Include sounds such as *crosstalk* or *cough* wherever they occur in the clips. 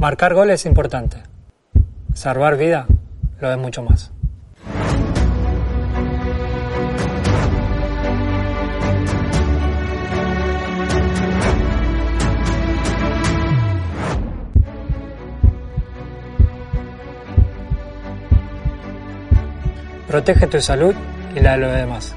Marcar gol es importante. Salvar vida lo es mucho más. Protege tu salud y la de los demás.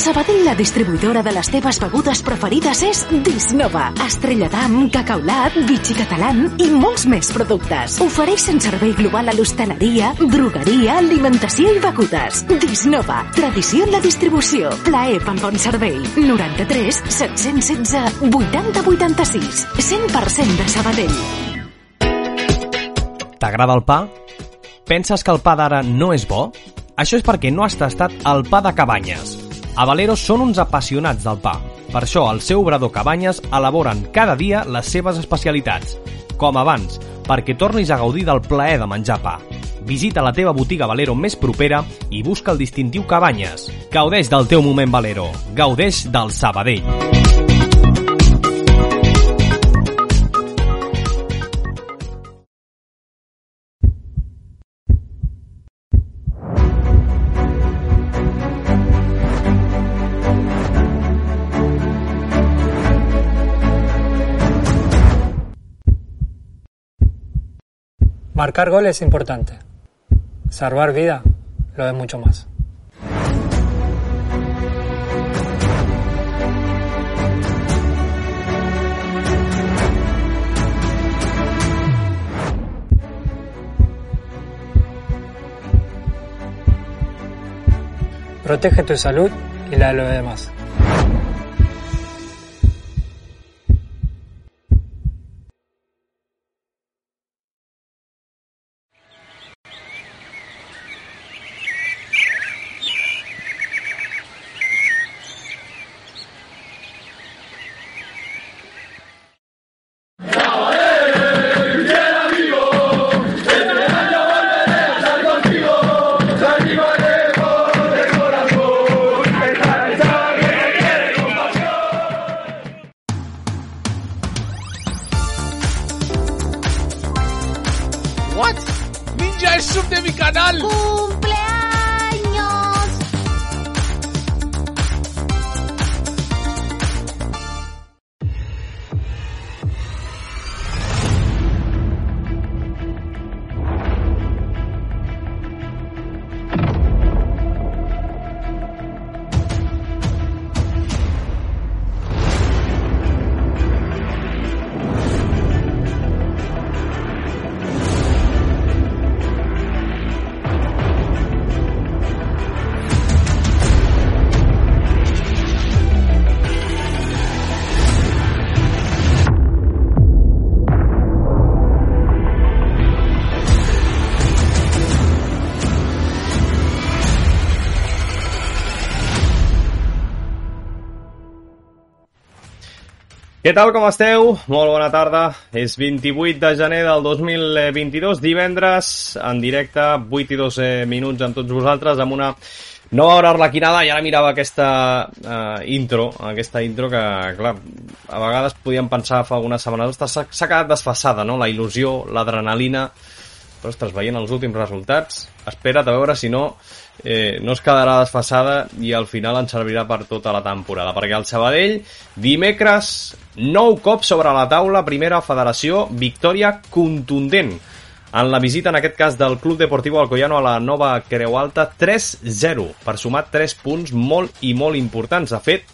Sabadell, la distribuïdora de les teves begudes preferides és Disnova. Estrella d'Am, Cacaulat, Vichy Catalán i molts més productes. Ofereixen servei global a l'hostaleria, drogueria, alimentació i begudes. Disnova. Tradició en la distribució. Plaer pel bon servei. 93 716 80 86. 100% de Sabadell. T'agrada el pa? Penses que el pa d'ara no és bo? Això és perquè no has tastat el pa de Cabanyes. A Valero són uns apassionats del pa. Per això, al seu obrador Cabanyes elaboren cada dia les seves especialitats. Com abans, perquè tornis a gaudir del plaer de menjar pa. Visita la teva botiga Valero més propera i busca el distintiu Cabanyes. Gaudeix del teu moment Valero. Gaudeix del Sabadell. Marcar gol es importante. Salvar vida lo es mucho más. Protege tu salud y la de los demás. Què tal, com esteu? Molt bona tarda. És 28 de gener del 2022, divendres, en directe, 8 i 2 eh, minuts amb tots vosaltres, amb una nova hora arlequinada. I ara mirava aquesta uh, intro, aquesta intro que, clar, a vegades podíem pensar fa algunes setmanes, s'ha quedat desfasada, no?, la il·lusió, l'adrenalina, però, ostres, veient els últims resultats, espera't a veure si no eh, no es quedarà desfasada i al final ens servirà per tota la temporada, perquè el Sabadell, dimecres, nou cops sobre la taula, primera federació, victòria contundent en la visita, en aquest cas, del Club Deportivo Alcoyano a la nova Creu Alta 3-0, per sumar 3 punts molt i molt importants. De fet,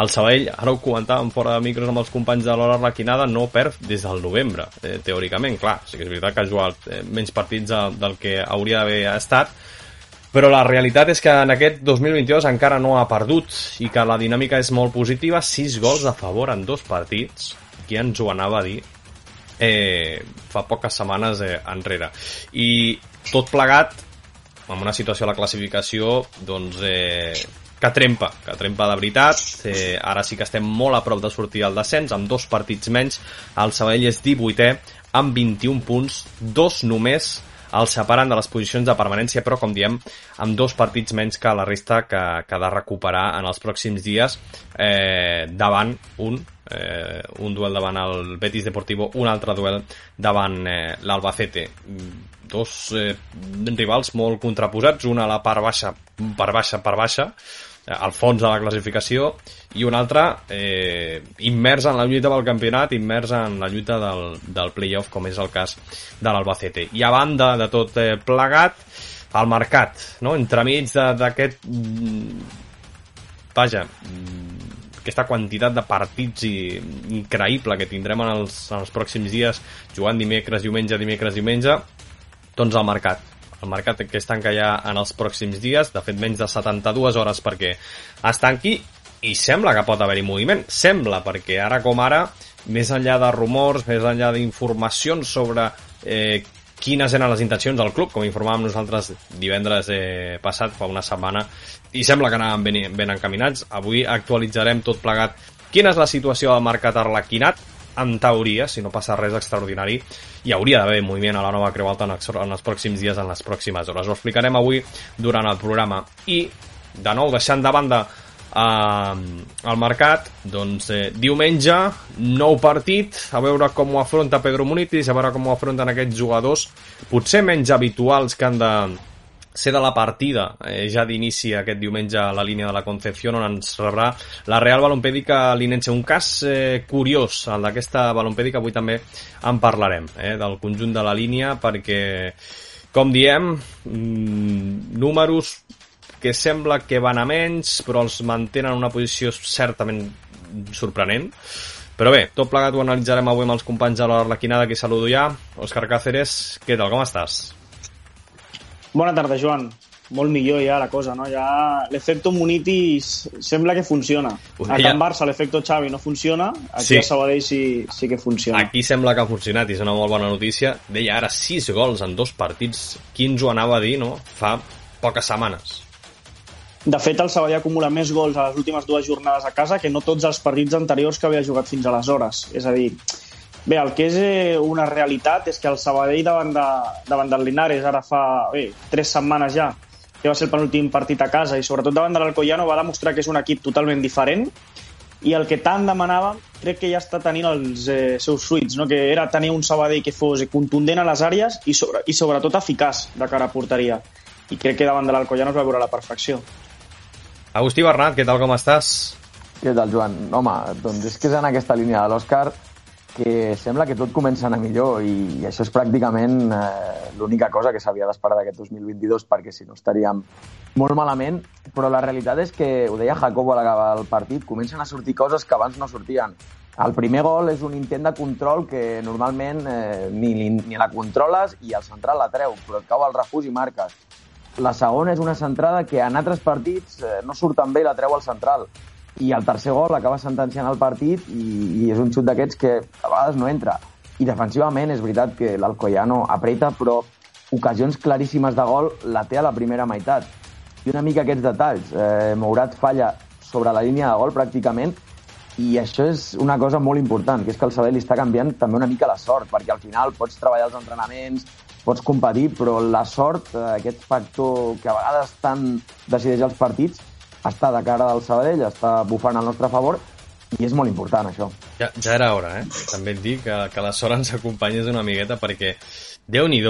el Sabadell, ara ho comentàvem fora de micros amb els companys de l'hora Arlequinada, no perd des del novembre, eh, teòricament. Clar, sí que és veritat que ha jugat eh, menys partits del que hauria d'haver estat, però la realitat és que en aquest 2022 encara no ha perdut i que la dinàmica és molt positiva, 6 gols a favor en dos partits, qui ens ho anava a dir eh, fa poques setmanes eh, enrere. I tot plegat, amb una situació a la classificació, doncs, eh, que trempa, que trempa de veritat. Eh, ara sí que estem molt a prop de sortir al descens, amb dos partits menys. El Sabadell és 18è, amb 21 punts, dos només el separen de les posicions de permanència, però, com diem, amb dos partits menys que la resta que, que ha de recuperar en els pròxims dies eh, davant un eh, un duel davant el Betis Deportivo, un altre duel davant eh, l'Albacete. Dos eh, rivals molt contraposats, una a la part baixa, per baixa, per baixa, al fons de la classificació, i un altre eh, immers en la lluita pel campionat, immers en la lluita del, del playoff, com és el cas de l'Albacete. I a banda de tot eh, plegat, el mercat, no? entremig d'aquest... Mm, vaja, mm, aquesta quantitat de partits i, increïble que tindrem en els, en els pròxims dies jugant dimecres, diumenge, dimecres, diumenge doncs el mercat el mercat que es tanca ja en els pròxims dies. De fet menys de 72 hores perquè es tanqui i sembla que pot haver-hi moviment. Sembla perquè ara com ara més enllà de rumors, més enllà d'informacions sobre eh, quines eren les intencions del club, com informàvem nosaltres divendres eh, passat, fa una setmana, i sembla que anaven ben, ben encaminats. Avui actualitzarem tot plegat quina és la situació del mercat arlequinat, en teoria, si no passa res extraordinari, hi hauria d'haver moviment a la nova Creu Alta en els pròxims dies, en les pròximes hores. Ho explicarem avui durant el programa. I, de nou, deixant de banda eh, el mercat, doncs eh, diumenge, nou partit, a veure com ho afronta Pedro Munitis, a veure com ho afronten aquests jugadors, potser menys habituals que han de ser de la partida eh, ja d'inici aquest diumenge a la línia de la Concepción on ens rebrà la Real Balompèdica Linense. Un cas eh, curiós, el d'aquesta Balompèdica, avui també en parlarem, eh, del conjunt de la línia, perquè, com diem, mm, números que sembla que van a menys, però els mantenen en una posició certament sorprenent. Però bé, tot plegat ho analitzarem avui amb els companys de l'Arlequinada, que saludo ja. Òscar Cáceres, què tal, com estàs? Bona tarda, Joan. Molt millor ja la cosa, no? Ja l'efecte Munitis sembla que funciona. A Can Barça l'efecte Xavi no funciona, aquí sí. a Sabadell sí, sí que funciona. Aquí sembla que ha funcionat i és una molt bona notícia. Deia ara 6 gols en dos partits. Qui ens ho anava a dir, no? Fa poques setmanes. De fet, el Sabadell acumula més gols a les últimes dues jornades a casa que no tots els partits anteriors que havia jugat fins aleshores. És a dir, Bé, el que és eh, una realitat és que el Sabadell davant, de, davant del Linares ara fa bé, tres setmanes ja, que va ser el penúltim partit a casa i sobretot davant de l'Alcoyano va demostrar que és un equip totalment diferent i el que tant demanàvem crec que ja està tenint els eh, seus fruits, no? que era tenir un Sabadell que fos contundent a les àrees i, sobre, i sobretot eficaç de cara a porteria. I crec que davant de l'Alcoyano es va veure la perfecció. Agustí Bernat, què tal, com estàs? Què tal, Joan? Home, doncs és que és en aquesta línia de l'Òscar que sembla que tot comença a anar millor i, i això és pràcticament eh, l'única cosa que s'havia d'esperar d'aquest 2022 perquè si no estaríem molt malament, però la realitat és que, ho deia Jacobo a l'acabar el partit, comencen a sortir coses que abans no sortien. El primer gol és un intent de control que normalment eh, ni, ni la controles i el central la treu, però et cau al refús i marques. La segona és una centrada que en altres partits eh, no surt tan bé i la treu al central i el tercer gol acaba sentenciant el partit i, i és un xut d'aquests que a vegades no entra. I defensivament és veritat que l'Alcoyano apreta, però ocasions claríssimes de gol la té a la primera meitat. I una mica aquests detalls. Eh, Mourat falla sobre la línia de gol pràcticament i això és una cosa molt important, que és que el Sabadell està canviant també una mica la sort, perquè al final pots treballar els entrenaments, pots competir, però la sort, eh, aquest factor que a vegades tant decideix els partits, està de cara del Sabadell, està bufant al nostre favor i és molt important això. Ja, ja era hora, eh? També et dic que, que la sort ens acompanyés una miqueta perquè déu nhi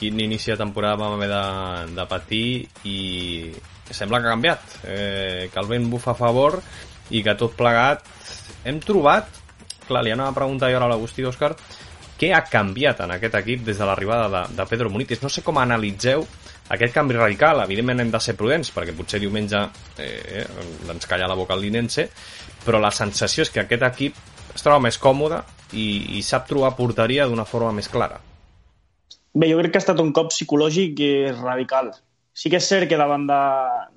quin inici de temporada vam haver de, de patir i sembla que ha canviat, eh, que el vent bufa a favor i que tot plegat hem trobat, clar, li anava a preguntar jo ara a l'Agustí Òscar, què ha canviat en aquest equip des de l'arribada de, de Pedro Munitis? No sé com analitzeu aquest canvi radical. Evidentment hem de ser prudents, perquè potser diumenge eh, ens calla la boca el Linense, però la sensació és que aquest equip es troba més còmode i, i sap trobar porteria d'una forma més clara. Bé, jo crec que ha estat un cop psicològic i radical. Sí que és cert que davant de,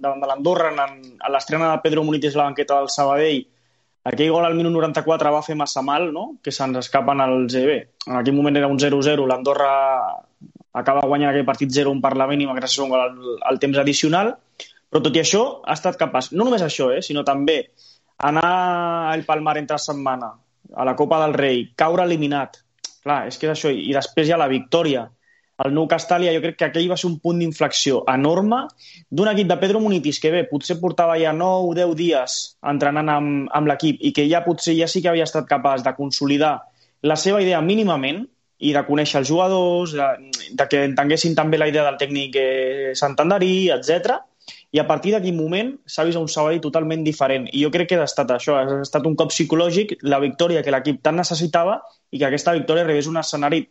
davant de l'Andorra, en, l'estrena de Pedro Munitis la banqueta del Sabadell, aquell gol al minut 94 va fer massa mal, no? que se'ns escapen els GB. En aquell moment era un 0-0, l'Andorra acaba guanyant aquell partit 0-1 per la mínima gràcies a un gol al, al temps addicional, però tot i això ha estat capaç, no només això, eh, sinó també anar al Palmar entre setmana, a la Copa del Rei, caure eliminat, clar, és que és això, i després ja la victòria, el nou Castàlia, jo crec que aquell va ser un punt d'inflexió enorme d'un equip de Pedro Munitis que bé, potser portava ja 9 o 10 dies entrenant amb, amb l'equip i que ja potser ja sí que havia estat capaç de consolidar la seva idea mínimament i de conèixer els jugadors, de, de que entenguessin també la idea del tècnic eh, santanderí, etc. I a partir d'aquell moment s'ha vist un Sabadell totalment diferent. I jo crec que ha estat això, ha estat un cop psicològic, la victòria que l'equip tant necessitava i que aquesta victòria rebés un escenari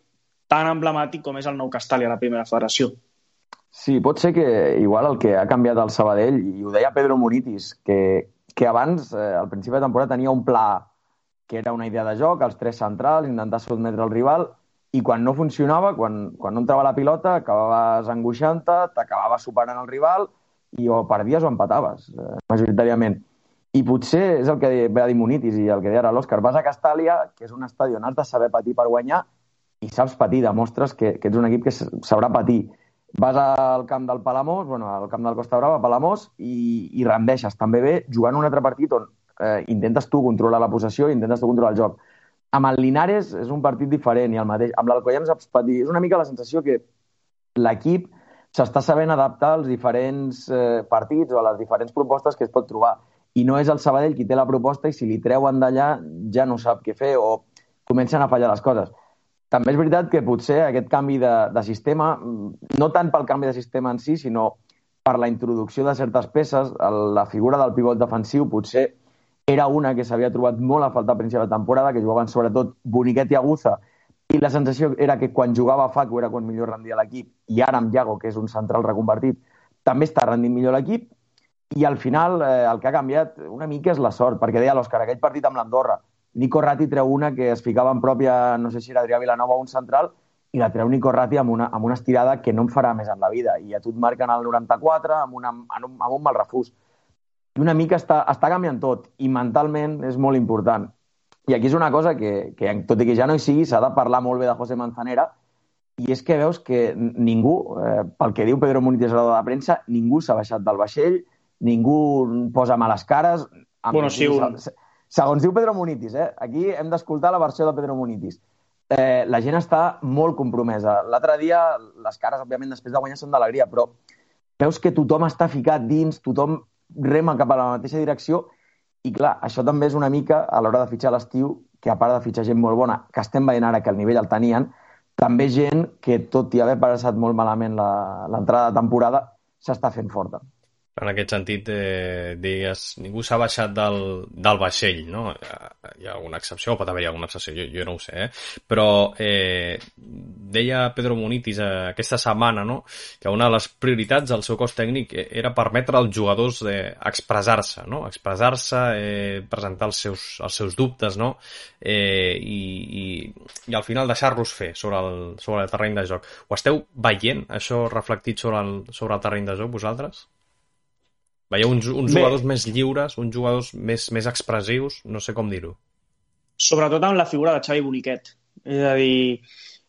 tan emblemàtic com és el nou Castàlia a la primera federació. Sí, pot ser que igual el que ha canviat el Sabadell, i ho deia Pedro Munitis, que, que abans, eh, al principi de temporada, tenia un pla que era una idea de joc, els tres centrals, intentar sotmetre el rival, i quan no funcionava, quan, quan no entrava la pilota, acabaves angoixant-te, t'acabava superant el rival, i o perdies o empataves, eh, majoritàriament. I potser és el que va dir Munitis i el que deia ara l'Òscar. Vas a Castàlia, que és un estadi on has de saber patir per guanyar, i saps patir, demostres que, que ets un equip que sabrà patir. Vas al camp del Palamós, bueno, al camp del Costa Brava, Palamós, i, i rendeixes també bé jugant un altre partit on eh, intentes tu controlar la possessió i intentes tu controlar el joc. Amb el Linares és un partit diferent i el mateix. Amb l'Alcoyano saps patir. És una mica la sensació que l'equip s'està sabent adaptar als diferents eh, partits o a les diferents propostes que es pot trobar. I no és el Sabadell qui té la proposta i si li treuen d'allà ja no sap què fer o comencen a fallar les coses també és veritat que potser aquest canvi de, de sistema, no tant pel canvi de sistema en si, sinó per la introducció de certes peces, la figura del pivot defensiu potser era una que s'havia trobat molt a faltar a principi de temporada, que jugaven sobretot Boniquet i Aguza, i la sensació era que quan jugava Facu era quan millor rendia l'equip, i ara amb Iago, que és un central reconvertit, també està rendint millor l'equip, i al final eh, el que ha canviat una mica és la sort, perquè deia l'Òscar, aquell partit amb l'Andorra, Nico Ratti treu una que es ficava en pròpia, no sé si era Adrià Vilanova o un central, i la treu Nico Ratti amb una, amb una estirada que no em farà més en la vida. I a tu et marquen al 94 amb, una, amb, un, amb un mal refús. I una mica està, està canviant tot, i mentalment és molt important. I aquí és una cosa que, que tot i que ja no hi sigui, s'ha de parlar molt bé de José Manzanera, i és que veus que ningú, eh, pel que diu Pedro Muniz a la premsa, ningú s'ha baixat del vaixell, ningú posa males cares... Bueno, sí, un, Segons diu Pedro Munitis, eh? aquí hem d'escoltar la versió de Pedro Munitis. Eh, la gent està molt compromesa. L'altre dia, les cares, òbviament, després de guanyar són d'alegria, però veus que tothom està ficat dins, tothom rema cap a la mateixa direcció i, clar, això també és una mica, a l'hora de fitxar l'estiu, que a part de fitxar gent molt bona, que estem veient ara que el nivell el tenien, també gent que, tot i haver passat molt malament l'entrada de temporada, s'està fent forta en aquest sentit, eh, digues, ningú s'ha baixat del, del vaixell, no? Hi ha alguna excepció, pot haver-hi alguna excepció, jo, jo no ho sé, eh? Però eh, deia Pedro Munitis eh, aquesta setmana, no?, que una de les prioritats del seu cos tècnic era permetre als jugadors eh, expressar-se, no?, expressar-se, eh, presentar els seus, els seus dubtes, no?, eh, i, i, i al final deixar-los fer sobre el, sobre el terreny de joc. Ho esteu veient, això reflectit sobre el, sobre el terreny de joc, vosaltres? Veieu uns, uns jugadors més lliures, uns jugadors més, més expressius, no sé com dir-ho. Sobretot amb la figura de Xavi Boniquet. És a dir,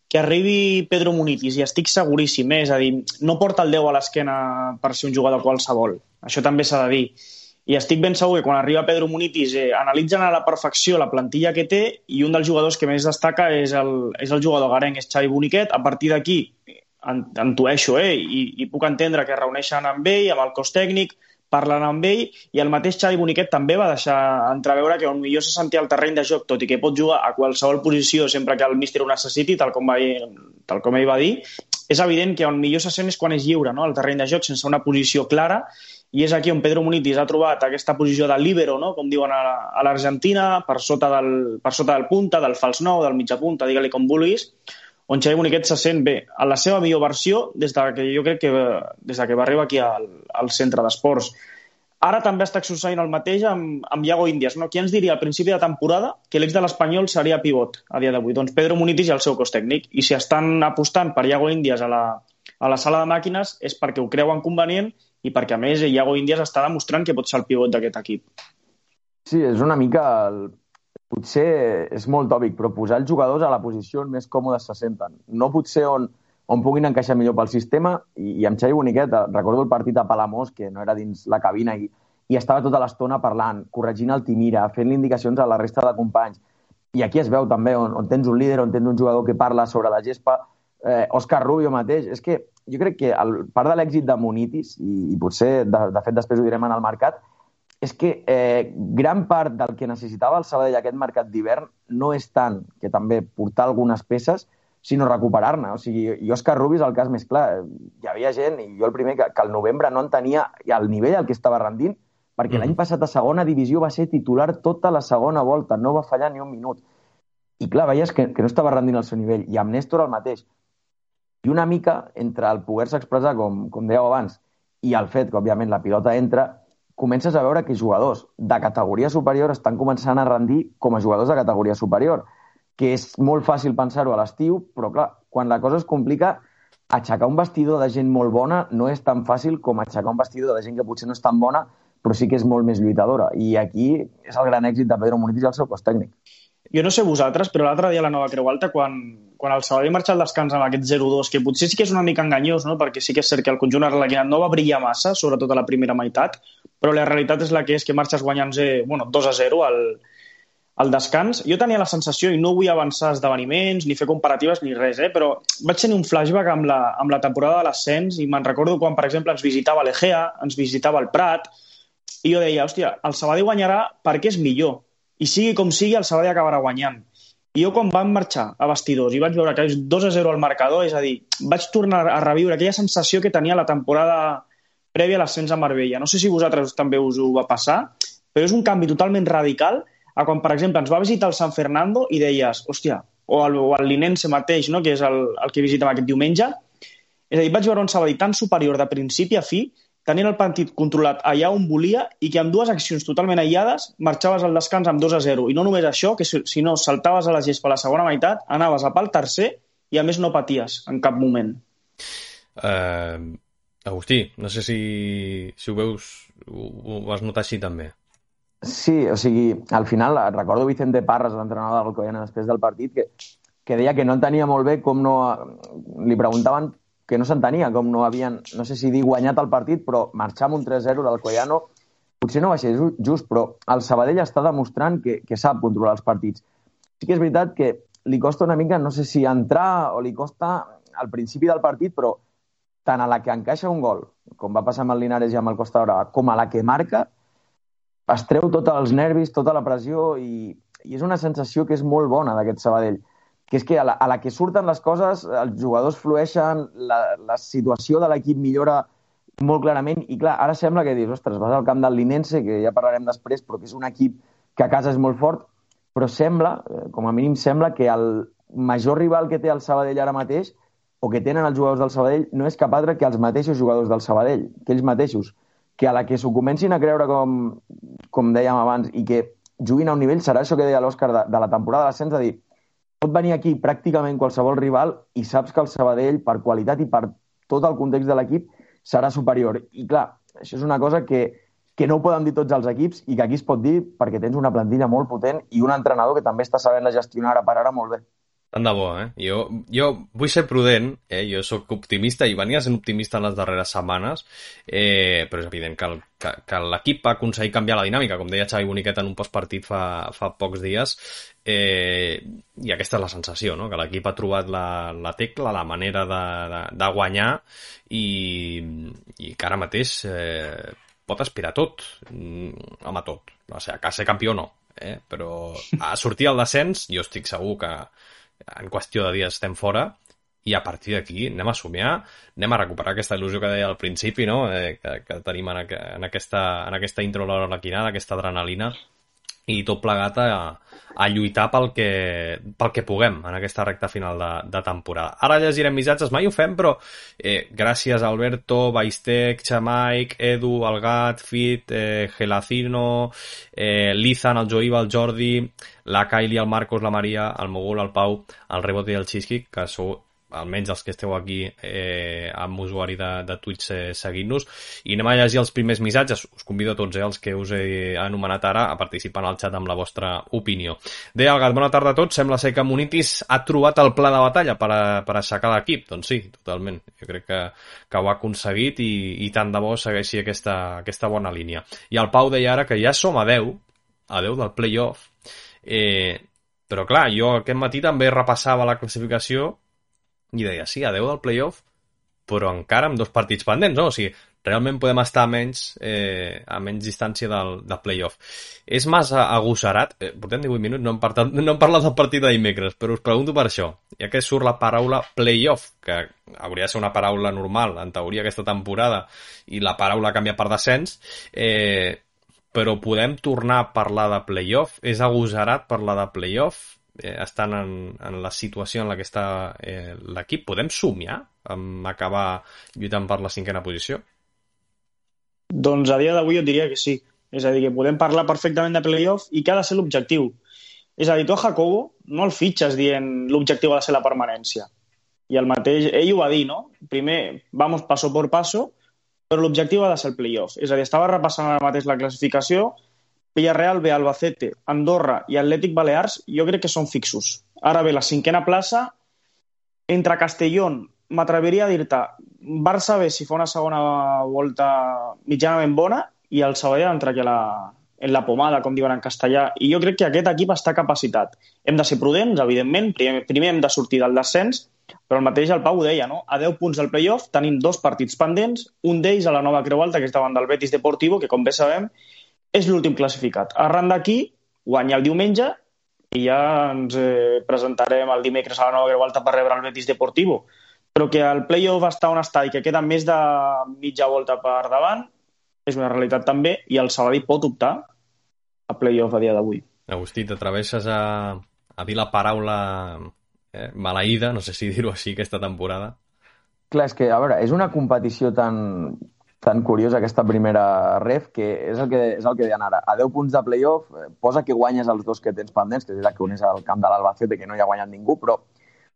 que arribi Pedro Munitis, i estic seguríssim, eh? és a dir, no porta el 10 a l'esquena per ser un jugador qualsevol. Això també s'ha de dir. I estic ben segur que quan arriba Pedro Munitis eh, analitzen a la perfecció la plantilla que té i un dels jugadors que més destaca és el, és el jugador garenc, és Xavi Boniquet. A partir d'aquí, entueixo, eh? I, i puc entendre que reuneixen amb ell, amb el cos tècnic, parlant amb ell i el mateix Xavi Boniquet també va deixar entreveure que millor se sentia al terreny de joc, tot i que pot jugar a qualsevol posició sempre que el míster ho necessiti, tal com, va, tal com ell va dir, és evident que on millor se sent és quan és lliure, no? el terreny de joc, sense una posició clara, i és aquí on Pedro Munitis ha trobat aquesta posició de líbero, no? com diuen a l'Argentina, per, sota del, per sota del punta, del fals nou, del mitja punta, digue-li com vulguis, on Xavi Boniquet se sent bé, a la seva millor versió des de que jo crec que des de que va arribar aquí al, al centre d'esports. Ara també està succeint el mateix amb, amb Iago Índies. No? Qui ens diria al principi de temporada que l'ex de l'Espanyol seria pivot a dia d'avui? Doncs Pedro Munitis i el seu cos tècnic. I si estan apostant per Iago Índies a la, a la sala de màquines és perquè ho creuen convenient i perquè, a més, Iago Índies està demostrant que pot ser el pivot d'aquest equip. Sí, és una mica... El... Potser és molt tòpic, però posar els jugadors a la posició on més còmodes se senten. No potser on, on puguin encaixar millor pel sistema i, i amb Xavi Boniquet, recordo el partit a Palamós, que no era dins la cabina i, i estava tota l'estona parlant, corregint el Timira, fent indicacions a la resta de companys. I aquí es veu també on, on tens un líder, on tens un jugador que parla sobre la gespa, eh, Òscar Rubio mateix. És que jo crec que el, part de l'èxit de Munitis, i, i potser, de, de fet, després ho direm en el mercat, és que eh, gran part del que necessitava el Sabadell aquest mercat d'hivern no és tant que també portar algunes peces, sinó recuperar-ne. O sigui, i Òscar Rubi és el cas més clar. Hi havia gent, i jo el primer, que, que al novembre no entenia el nivell al que estava rendint, perquè mm. l'any passat a segona divisió va ser titular tota la segona volta, no va fallar ni un minut. I clar, veies que, que no estava rendint al seu nivell. I amb Néstor el mateix. I una mica, entre el poder-se expressar, com, com dèieu abans, i el fet que, òbviament, la pilota entra, comences a veure que jugadors de categoria superior estan començant a rendir com a jugadors de categoria superior que és molt fàcil pensar-ho a l'estiu, però clar, quan la cosa es complica, aixecar un vestidor de gent molt bona no és tan fàcil com aixecar un vestidor de gent que potser no és tan bona, però sí que és molt més lluitadora. I aquí és el gran èxit de Pedro Muniz i el seu cos tècnic. Jo no sé vosaltres, però l'altre dia a la Nova Creu Alta, quan, quan el Sabadell marxa al descans amb aquest 0-2, que potser sí que és una mica enganyós, no? perquè sí que és cert que el conjunt arrelaquinat no va brillar massa, sobretot a la primera meitat, però la realitat és la que és que marxes guanyant bueno, 2-0 al, al descans, jo tenia la sensació, i no vull avançar esdeveniments, ni fer comparatives, ni res, eh? però vaig tenir un flashback amb la, amb la temporada de l'ascens i me'n recordo quan, per exemple, ens visitava l'Egea, ens visitava el Prat, i jo deia, hòstia, el Sabadell guanyarà perquè és millor, i sigui com sigui, el Sabadell acabarà guanyant. I jo quan vam marxar a vestidors i vaig veure que és 2 a 0 al marcador, és a dir, vaig tornar a reviure aquella sensació que tenia la temporada prèvia a l'ascens a Marbella. No sé si vosaltres també us ho va passar, però és un canvi totalment radical a quan, per exemple, ens va visitar el San Fernando i deies, hòstia, o el, o el Linense mateix, no? que és el, el que visitem aquest diumenge, és a dir, vaig veure un Sabadell tan superior de principi a fi, tenint el partit controlat allà on volia i que amb dues accions totalment aïllades marxaves al descans amb 2 a 0. I no només això, que si, si no saltaves a la gespa a la segona meitat, anaves a pel tercer i a més no paties en cap moment. Uh, Agustí, no sé si, si ho veus, ho, ho vas notar així també. Sí, o sigui, al final, recordo Vicente Parras, l'entrenador del Alcoyana, després del partit, que, que deia que no entenia molt bé com no... Li preguntaven que no s'entenia, com no havien, no sé si dir guanyat el partit, però marxar amb un 3-0 del Coyano potser no va ser just, però el Sabadell està demostrant que, que sap controlar els partits. Sí que és veritat que li costa una mica, no sé si entrar o li costa al principi del partit, però tant a la que encaixa un gol, com va passar amb el Linares i amb el Costa Brava, com a la que marca, es treu tots els nervis, tota la pressió i, i és una sensació que és molt bona d'aquest Sabadell que és que a la, a la que surten les coses, els jugadors flueixen, la, la situació de l'equip millora molt clarament i clar, ara sembla que dius, ostres, vas al camp del Linense, que ja parlarem després, però que és un equip que a casa és molt fort, però sembla, eh, com a mínim sembla, que el major rival que té el Sabadell ara mateix, o que tenen els jugadors del Sabadell, no és cap altre que els mateixos jugadors del Sabadell, que ells mateixos que a la que s'ho comencin a creure com, com dèiem abans i que juguin a un nivell, serà això que deia l'Òscar de, de la temporada de l'ascens, de dir, pot venir aquí pràcticament qualsevol rival i saps que el Sabadell, per qualitat i per tot el context de l'equip, serà superior. I clar, això és una cosa que, que no ho poden dir tots els equips i que aquí es pot dir perquè tens una plantilla molt potent i un entrenador que també està sabent la gestionar ara per ara molt bé. Tant de bo, eh? Jo, jo vull ser prudent, eh? jo sóc optimista i venia sent optimista en les darreres setmanes, eh, però és evident que, el, que, que l'equip va aconseguir canviar la dinàmica, com deia Xavi Boniquet en un postpartit fa, fa pocs dies, eh, i aquesta és la sensació, no? que l'equip ha trobat la, la tecla, la manera de, de, de guanyar i, i que ara mateix eh, pot aspirar tot, mm, home, tot, o sigui, que ser campió no, eh? però a sortir al descens jo estic segur que en qüestió de dies estem fora i a partir d'aquí anem a somiar, anem a recuperar aquesta il·lusió que deia al principi, no? eh, que, que tenim en, en, aquesta, en aquesta intro de l'Arlequinada, aquesta adrenalina, i tot plegat a, a lluitar pel que, pel que puguem en aquesta recta final de, de temporada. Ara llegirem missatges, mai ho fem, però eh, gràcies a Alberto, Baistec, Chamaic, Edu, Algat, Fit, eh, Gelacino, eh, Lizan, el Joiva, el Jordi, la Kylie, el Marcos, la Maria, el Mogul, el Pau, el Rebote i el Cheesecake, que sou almenys els que esteu aquí eh, amb usuari de, de Twitch eh, seguint-nos. I anem a llegir els primers missatges. Us convido a tots eh, els que us he anomenat ara a participar en el xat amb la vostra opinió. Deia el Gat, bona tarda a tots. Sembla ser que Munitis ha trobat el pla de batalla per, a, per aixecar l'equip. Doncs sí, totalment, jo crec que, que ho ha aconseguit i, i tant de bo segueixi aquesta, aquesta bona línia. I el Pau deia ara que ja som a 10 a 10 del playoff. Eh, però clar, jo aquest matí també repassava la classificació i deia, sí, a 10 del playoff, però encara amb dos partits pendents, no? O sigui, realment podem estar a menys, eh, a menys distància del, del playoff. És massa agosserat, eh, portem 18 minuts, no hem, parlat, no hem parlat del partit de dimecres, però us pregunto per això, ja que surt la paraula playoff, que hauria de ser una paraula normal, en teoria, aquesta temporada, i la paraula canvia per descens, eh, però podem tornar a parlar de playoff? És agosserat parlar de playoff? Eh, estan en, en la situació en la que està eh, l'equip, podem somiar amb acabar lluitant per la cinquena posició? Doncs a dia d'avui jo diria que sí. És a dir, que podem parlar perfectament de playoff i que ha de ser l'objectiu. És a dir, tu a Jacobo no el fitxes dient l'objectiu ha de ser la permanència. I el mateix, ell ho va dir, no? Primer, vamos paso por paso, però l'objectiu ha de ser el playoff. És a dir, estava repassant ara mateix la classificació Villarreal B, Albacete, Andorra i Atlètic Balears jo crec que són fixos. Ara bé, la cinquena plaça, entre Castellón, m'atreviria a dir-te, Barça B si fa una segona volta mitjanament bona i el Sabadell entra a la, en la pomada, com diuen en castellà, i jo crec que aquest equip està capacitat. Hem de ser prudents, evidentment, primer, primer hem de sortir del descens, però el mateix el Pau ho deia, no? A 10 punts del playoff tenim dos partits pendents, un d'ells a la nova Creu Alta, que és davant del Betis Deportivo, que com bé sabem és l'últim classificat. Arran d'aquí, guanya el diumenge i ja ens eh, presentarem el dimecres a la nova Greu Alta per rebre el Betis Deportivo. Però que el play-off està on està i que queda més de mitja volta per davant és una realitat també i el Sabadell pot optar a play-off a dia d'avui. Agustí, t'atreveixes a, a dir la paraula eh, maleïda, no sé si dir-ho així, aquesta temporada? Clar, és que, a veure, és una competició tan, tan curiosa aquesta primera ref, que és el que, és el que deien ara. A 10 punts de playoff, eh, posa que guanyes els dos que tens pendents, que és que un és el camp de l'Albacete, que no hi ha guanyat ningú, però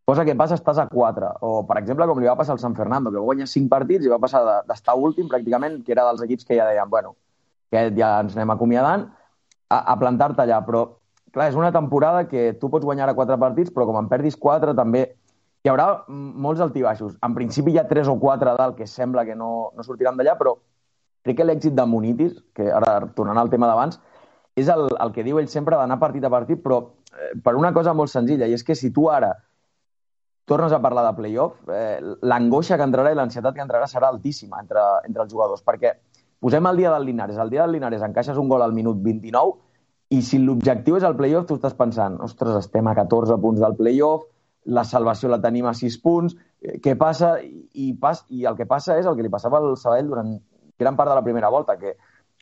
posa que passa, estàs a 4. O, per exemple, com li va passar al San Fernando, que guanya 5 partits i va passar d'estar últim, pràcticament, que era dels equips que ja deien, bueno, que ja ens anem acomiadant, a, a plantar-te allà. Però, clar, és una temporada que tu pots guanyar a 4 partits, però com en perdis 4, també hi haurà molts altibaixos. En principi hi ha tres o quatre dalt que sembla que no, no sortiran d'allà, però crec que l'èxit de Munitis, que ara tornant al tema d'abans, és el, el que diu ell sempre d'anar partit a partit, però eh, per una cosa molt senzilla, i és que si tu ara tornes a parlar de playoff, eh, l'angoixa que entrarà i l'ansietat que entrarà serà altíssima entre, entre els jugadors, perquè posem el dia del Linares. El dia del Linares encaixes un gol al minut 29 i si l'objectiu és el playoff, tu estàs pensant, ostres, estem a 14 punts del playoff, la salvació la tenim a 6 punts, eh, què passa? I, pas, I el que passa és el que li passava al Sabadell durant gran part de la primera volta, que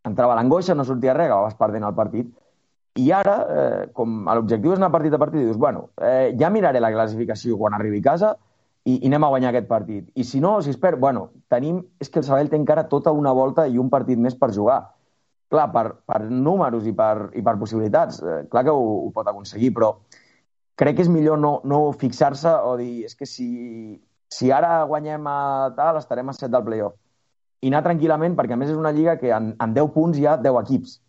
entrava l'angoixa, no sortia res, vas perdent el partit. I ara, eh, com l'objectiu és anar partit a partit, dius, bueno, eh, ja miraré la classificació quan arribi a casa i, i anem a guanyar aquest partit. I si no, si es perd, bueno, tenim... És que el Sabadell té encara tota una volta i un partit més per jugar. Clar, per, per números i per, i per possibilitats, eh, clar que ho, ho pot aconseguir, però crec que és millor no, no fixar-se o dir, és que si, si ara guanyem a tal, estarem a set del playoff. I anar tranquil·lament, perquè a més és una lliga que en, en 10 punts hi ha 10 equips.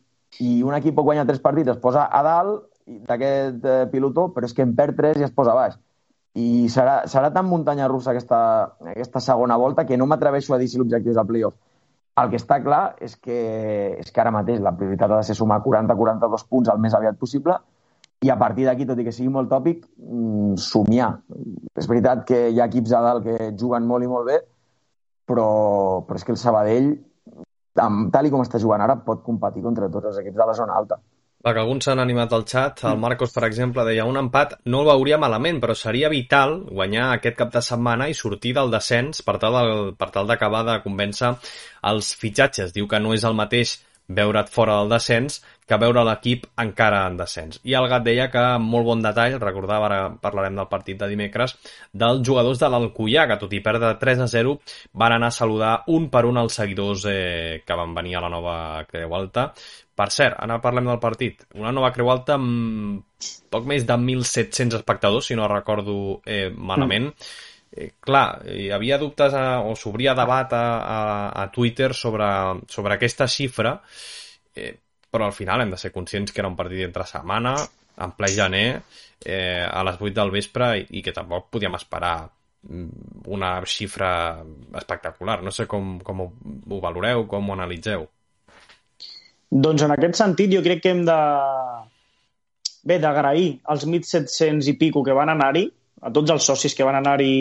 I un equip pot guanyar 3 partits, es posa a dalt d'aquest eh, pilotó, però és que en perd 3 i es posa a baix. I serà, serà tan muntanya russa aquesta, aquesta segona volta que no m'atreveixo a dir si l'objectiu és el playoff. El que està clar és que, és que ara mateix la prioritat ha de ser sumar 40-42 punts el més aviat possible i a partir d'aquí, tot i que sigui molt tòpic, mm, somiar. És veritat que hi ha equips a dalt que juguen molt i molt bé, però, però és que el Sabadell, amb, tal i com està jugant ara, pot competir contra tots els equips de la zona alta. perquè alguns s'han animat al xat. El Marcos, per exemple, deia un empat no el veuria malament, però seria vital guanyar aquest cap de setmana i sortir del descens per tal, per tal d'acabar de convèncer els fitxatges. Diu que no és el mateix veure't fora del descens que veure l'equip encara en descens. I el Gat deia que, molt bon detall, recordava, ara parlarem del partit de dimecres, dels jugadors de l'Alcoià, que tot i perdre 3 a 0, van anar a saludar un per un els seguidors eh, que van venir a la nova Creu Alta. Per cert, ara parlem del partit. Una nova Creu Alta amb poc més de 1.700 espectadors, si no recordo eh, malament. Mm eh, clar, hi havia dubtes a, o s'obria debat a, a, a Twitter sobre, sobre aquesta xifra, eh, però al final hem de ser conscients que era un partit entre setmana, en ple gener, eh, a les 8 del vespre, i, i que tampoc podíem esperar mm, una xifra espectacular. No sé com, com ho, ho valoreu, com ho analitzeu. Doncs en aquest sentit jo crec que hem de... Bé, d'agrair als 1.700 i pico que van anar-hi, a tots els socis que van anar-hi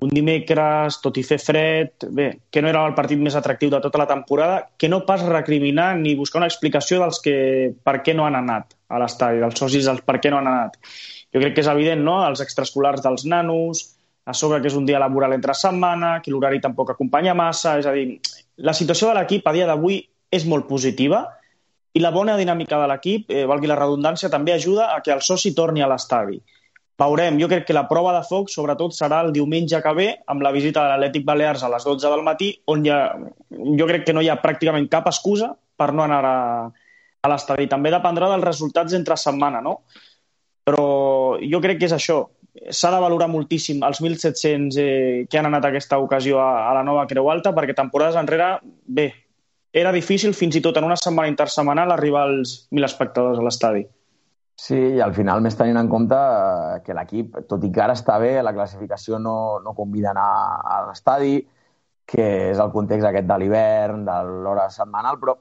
un dimecres, tot i fer fred, bé, que no era el partit més atractiu de tota la temporada, que no pas recriminar ni buscar una explicació dels que per què no han anat a l'estadi, dels socis dels per què no han anat. Jo crec que és evident, no?, els extraescolars dels nanos, a sobre que és un dia laboral entre setmana, que l'horari tampoc acompanya massa, és a dir, la situació de l'equip a dia d'avui és molt positiva i la bona dinàmica de l'equip, eh, valgui la redundància, també ajuda a que el soci torni a l'estadi. Veurem, jo crec que la prova de foc sobretot serà el diumenge que ve amb la visita de l'Atlètic Balears a les 12 del matí on ha, jo crec que no hi ha pràcticament cap excusa per no anar a, a l'estadi. També dependrà dels resultats entre setmana, no? Però jo crec que és això. S'ha de valorar moltíssim els 1.700 eh, que han anat aquesta ocasió a, a la nova Creu Alta perquè temporades enrere, bé, era difícil fins i tot en una setmana intersemanal arribar als 1.000 espectadors a l'estadi. Sí, i al final més tenint en compte eh, que l'equip, tot i que ara està bé, la classificació no, no convida a anar a l'estadi, que és el context aquest de l'hivern, de l'hora setmanal, però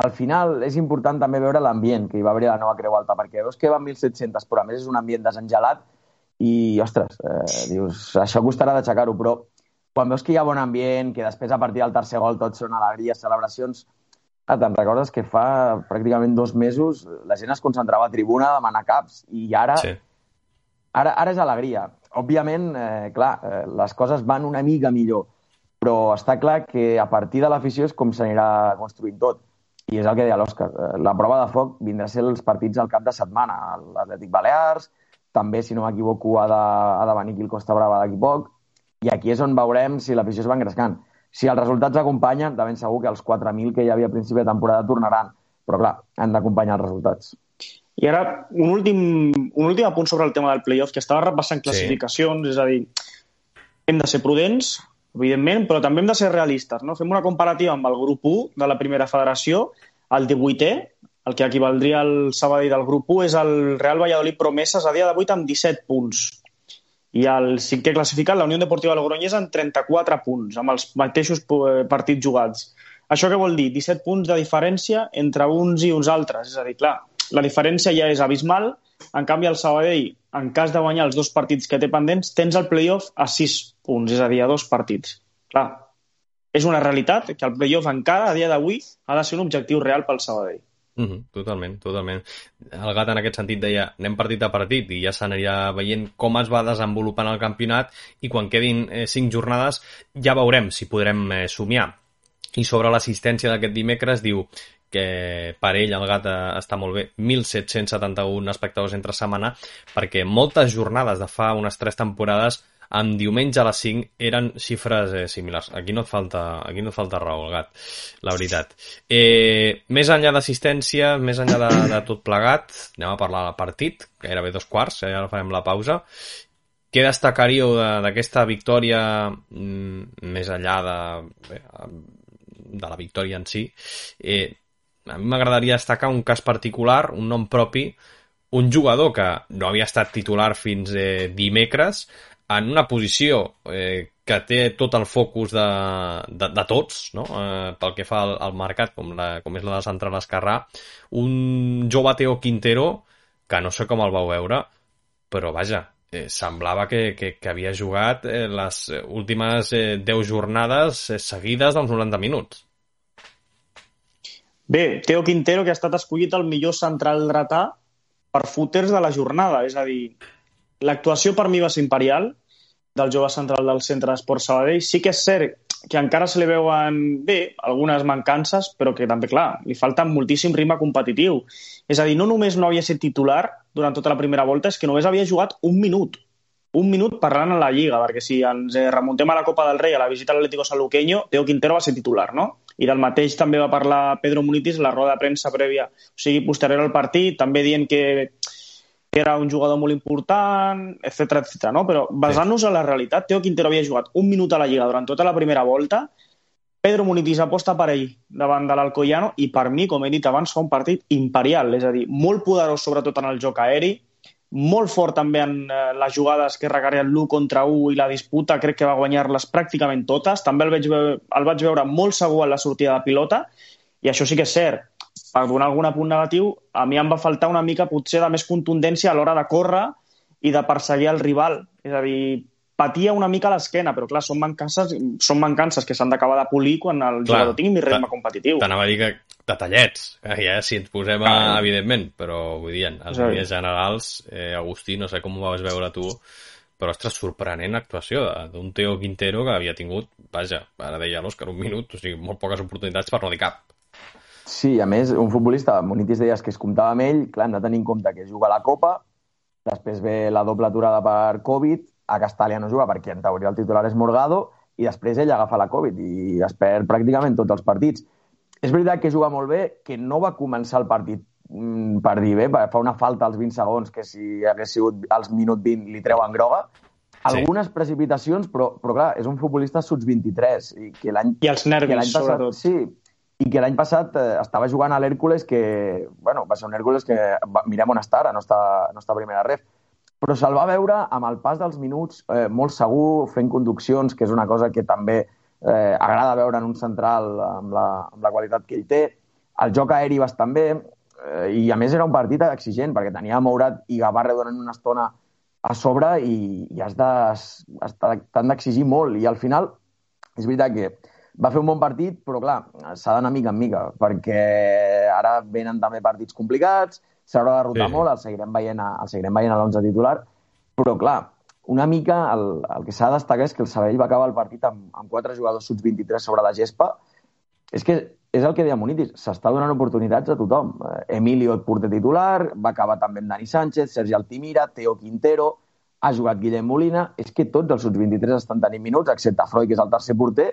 al final és important també veure l'ambient que hi va haver a la nova Creu Alta, perquè veus que van 1.700, però a més és un ambient desengelat i, ostres, eh, dius, això costarà d'aixecar-ho, però quan veus que hi ha bon ambient, que després a partir del tercer gol tots són alegries, celebracions, Ah, te'n recordes que fa pràcticament dos mesos la gent es concentrava a tribuna a demanar caps i ara, sí. ara, ara és alegria. Òbviament, eh, clar, eh, les coses van una mica millor, però està clar que a partir de l'afició és com s'anirà construint tot. I és el que deia l'Òscar. Eh, la prova de foc vindrà a ser els partits al cap de setmana. L'Atlètic Balears, també, si no m'equivoco, ha, de, ha de venir aquí el Costa Brava d'aquí poc, i aquí és on veurem si l'afició es va engrescant si els resultats acompanyen, de ben segur que els 4.000 que hi havia a principi de temporada tornaran. Però, clar, han d'acompanyar els resultats. I ara, un últim, un últim apunt sobre el tema del playoff, que estava repassant classificacions, sí. és a dir, hem de ser prudents, evidentment, però també hem de ser realistes. No? Fem una comparativa amb el grup 1 de la primera federació, el 18è, el que equivaldria al Sabadell del grup 1 és el Real Valladolid Promeses a dia d'avui amb 17 punts i el cinquè classificat, la Unió Deportiva Logroñés, amb 34 punts, amb els mateixos eh, partits jugats. Això què vol dir? 17 punts de diferència entre uns i uns altres. És a dir, clar, la diferència ja és abismal. En canvi, el Sabadell, en cas de guanyar els dos partits que té pendents, tens el playoff a 6 punts, és a dir, a dos partits. Clar, és una realitat que el playoff encara, a dia d'avui, ha de ser un objectiu real pel Sabadell. Mm -hmm, totalment, totalment. El gat en aquest sentit deia anem partit a partit i ja s'aniria veient com es va desenvolupant el campionat i quan quedin eh, cinc jornades ja veurem si podrem eh, somiar. I sobre l'assistència d'aquest dimecres diu que per ell el gat eh, està molt bé, 1.771 espectadors entre setmana, perquè moltes jornades de fa unes tres temporades amb diumenge a les 5 eren xifres eh, similars. Aquí no et falta, aquí no et falta raó, el gat, la veritat. Eh, més enllà d'assistència, més enllà de, de tot plegat, anem a parlar del partit, gairebé dos quarts, eh, ara farem la pausa. Què destacaríeu d'aquesta victòria mm, més enllà de, bé, de la victòria en si? Eh, a mi m'agradaria destacar un cas particular, un nom propi, un jugador que no havia estat titular fins eh, dimecres, en una posició eh, que té tot el focus de, de, de tots, no? eh, pel que fa al, al mercat, com, la, com és la de central esquerrà, un jove Teo Quintero, que no sé com el vau veure, però vaja, eh, semblava que, que, que havia jugat eh, les últimes eh, 10 jornades eh, seguides dels 90 minuts. Bé, Teo Quintero, que ha estat escollit el millor central dretà per footers de la jornada. És a dir, l'actuació per mi va ser imperial del jove central del centre d'esport Sabadell. Sí que és cert que encara se li veuen bé algunes mancances, però que també, clar, li falta moltíssim ritme competitiu. És a dir, no només no havia estat titular durant tota la primera volta, és que només havia jugat un minut. Un minut parlant en la Lliga, perquè si ens eh, remuntem a la Copa del Rei, a la visita a l'Atlético Saluqueño, Teo Quintero va ser titular, no? I del mateix també va parlar Pedro Munitis a la roda de premsa prèvia, o sigui, posterior al partit, també dient que era un jugador molt important, etc etc. no? Però basant-nos en la realitat, Teo Quintero havia jugat un minut a la Lliga durant tota la primera volta, Pedro Munitis aposta per ell davant de l'Alcoyano i per mi, com he dit abans, fa un partit imperial, és a dir, molt poderós sobretot en el joc aeri, molt fort també en eh, les jugades que requerien l'1 contra 1 i la disputa, crec que va guanyar-les pràcticament totes. També el vaig, veure, el vaig veure molt segur en la sortida de pilota i això sí que és cert per donar algun punt negatiu, a mi em va faltar una mica potser de més contundència a l'hora de córrer i de perseguir el rival. És a dir, patia una mica l'esquena, però clar, són mancances, són mancances que s'han d'acabar de polir quan el clar, jugador tingui més ritme competitiu. T'anava a dir que detallets, eh, ja si ens posem a, evidentment, però vull dir, en els línies generals, eh, Agustí, no sé com ho vas veure tu, però, ostres, sorprenent actuació d'un Teo Quintero que havia tingut, vaja, ara deia l'Òscar, un minut, o sigui, molt poques oportunitats per no dir cap. Sí, a més, un futbolista, Monitis deies que es comptava amb ell, clar, hem de tenir en compte que juga a la Copa, després ve la doble aturada per Covid, a Castàlia no juga perquè en teoria el titular és Morgado, i després ell agafa la Covid i es perd pràcticament tots els partits. És veritat que juga molt bé, que no va començar el partit mm, per dir bé, fa una falta als 20 segons que si hagués sigut als minut 20 li treuen groga, algunes sí. precipitacions, però, però clar, és un futbolista suts 23 i que l'any... I els nervis, passat, sobretot. Sí, i que l'any passat eh, estava jugant a l'Hèrcules que, bueno, va ser un Hèrcules que va, mirem on està ara, no està, no està a primera ref, però se'l va veure amb el pas dels minuts eh, molt segur, fent conduccions, que és una cosa que també eh, agrada veure en un central amb la, amb la qualitat que ell té. El joc aeri bastant bé, eh, i a més era un partit exigent, perquè tenia Mourat i Gavarre durant una estona a sobre i, i has de, t'han d'exigir molt. I al final, és veritat que va fer un bon partit, però clar, s'ha d'anar mica en mica, perquè ara venen també partits complicats, s'haurà de rotar sí. molt, el seguirem veient a, el seguirem veient a l'11 titular, però clar, una mica el, el que s'ha de destacar és que el Sabadell va acabar el partit amb, amb quatre jugadors suts 23 sobre la gespa. És que és el que deia Monitis, s'està donant oportunitats a tothom. Emilio et porter titular, va acabar també amb Dani Sánchez, Sergi Altimira, Teo Quintero, ha jugat Guillem Molina, és que tots els suts 23 estan tenint minuts, excepte Freud, que és el tercer porter,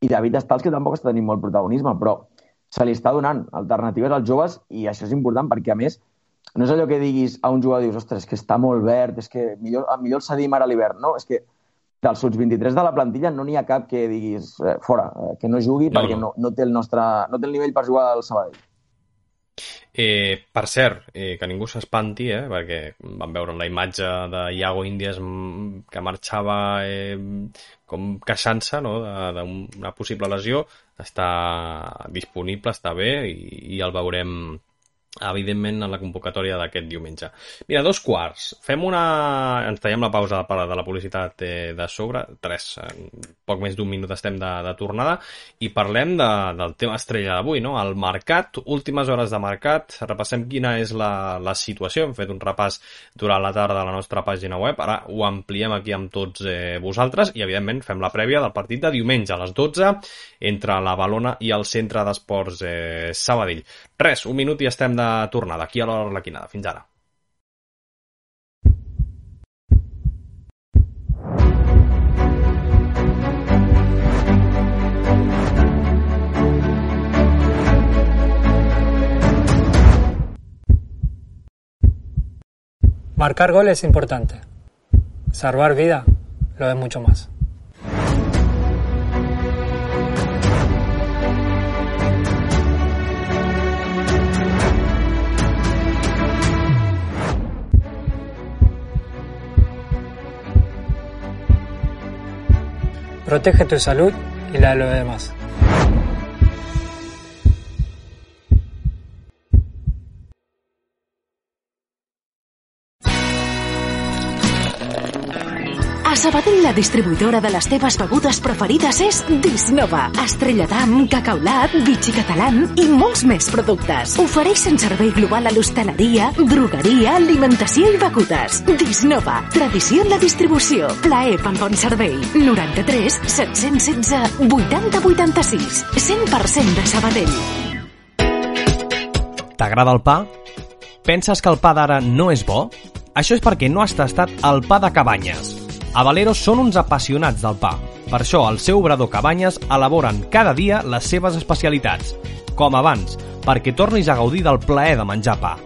i David Estals, que tampoc està tenint molt protagonisme, però se li està donant alternatives als joves i això és important perquè, a més, no és allò que diguis a un jugador, dius, ostres, que està molt verd, és que millor, millor el cedim ara a l'hivern. No, és que dels suts 23 de la plantilla no n'hi ha cap que diguis eh, fora, eh, que no jugui no, perquè no. No, no, té el nostre, no té el nivell per jugar al Sabadell. Eh, per cert, eh, que ningú s'espanti, eh, perquè vam veure la imatge de Iago Índies que marxava eh, com queixant-se no, d'una possible lesió, està disponible, està bé i, i el veurem evidentment en la convocatòria d'aquest diumenge. Mira, dos quarts. Fem una... Ens tallem la pausa de, de la publicitat de, de sobre, tres, poc més d'un minut estem de, de tornada, i parlem de, del tema estrella d'avui, no? El mercat, últimes hores de mercat, repassem quina és la, la situació, hem fet un repàs durant la tarda a la nostra pàgina web, ara ho ampliem aquí amb tots eh, vosaltres, i evidentment fem la prèvia del partit de diumenge a les 12, entre la Balona i el Centre d'Esports eh, Sabadell. Res, un minut i estem de tornada aquí a l'hora Arlequinada. Fins ara. Marcar gol es importante. Salvar vida lo es mucho más. Protege tu salud y la de los demás. Sabadell, la distribuïdora de les teves begudes preferides és Disnova. Estrella d'Am, Cacaulat, Vichy Catalán i molts més productes. Ofereixen servei global a l'hostaleria, drogueria, alimentació i begudes. Disnova, tradició en la distribució. Plaer pel bon servei. 93 716 80 86. 100% de Sabadell. T'agrada el pa? Penses que el pa d'ara no és bo? Això és perquè no has tastat el pa de Cabanyes. A Valero són uns apassionats del pa. Per això, al seu obrador Cabanyes elaboren cada dia les seves especialitats. Com abans, perquè tornis a gaudir del plaer de menjar pa.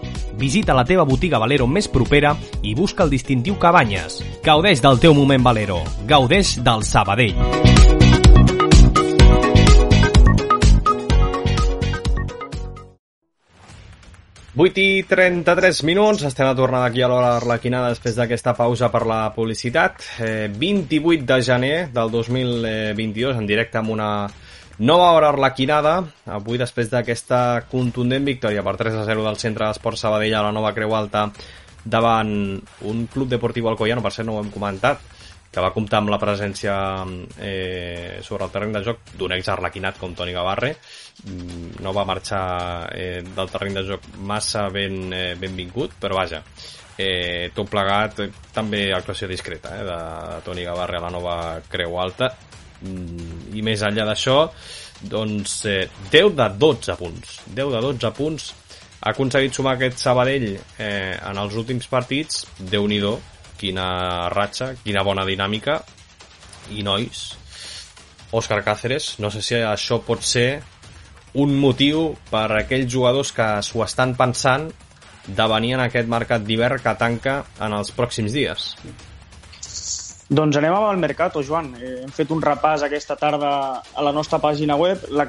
Visita la teva botiga Valero més propera i busca el distintiu Cabanyes. Gaudeix del teu moment Valero. Gaudeix del Sabadell. 8 i 33 minuts, estem a tornar aquí a l'hora arlequinada després d'aquesta pausa per la publicitat. Eh, 28 de gener del 2022, en directe amb una nova hora arlequinada. Avui, després d'aquesta contundent victòria per 3 a 0 del Centre d'Esport Sabadell a la nova Creu Alta davant un club deportiu alcoiano, per cert no ho hem comentat, que va comptar amb la presència eh, sobre el terreny de joc d'un ex-arlequinat com Toni Gavarre. Mm, no va marxar eh, del terreny de joc massa ben, eh, benvingut, però vaja eh, tot plegat eh, també actuació discreta eh, de Toni Gavarre a la nova Creu Alta. Mm, i més enllà d'això doncs eh, 10 de 12 punts. 10 de 12 punts. Ha aconseguit sumar aquest Sabadell eh, en els últims partits, déu nhi quina ratxa, quina bona dinàmica i nois Òscar Cáceres, no sé si això pot ser un motiu per a aquells jugadors que s'ho estan pensant de venir en aquest mercat d'hivern que tanca en els pròxims dies. Doncs anem el mercat, Joan. Eh, hem fet un repàs aquesta tarda a la nostra pàgina web. La,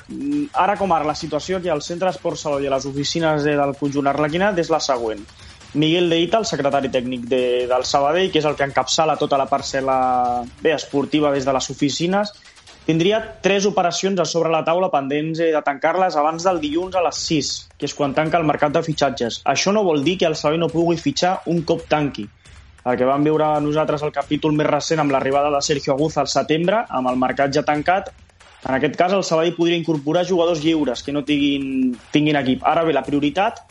ara com ara, la situació aquí al Centre Esport Saló i a les oficines de, del conjunt arlequinat és la següent. Miguel de Ita, el secretari tècnic de, del Sabadell, que és el que encapçala tota la parcel·la bé, esportiva des de les oficines, tindria tres operacions a sobre la taula pendents de tancar-les abans del dilluns a les 6, que és quan tanca el mercat de fitxatges. Això no vol dir que el Sabadell no pugui fitxar un cop tanqui. El que vam veure nosaltres el capítol més recent amb l'arribada de Sergio Aguza al setembre, amb el mercat ja tancat, en aquest cas el Sabadell podria incorporar jugadors lliures que no tinguin, tinguin equip. Ara bé, la prioritat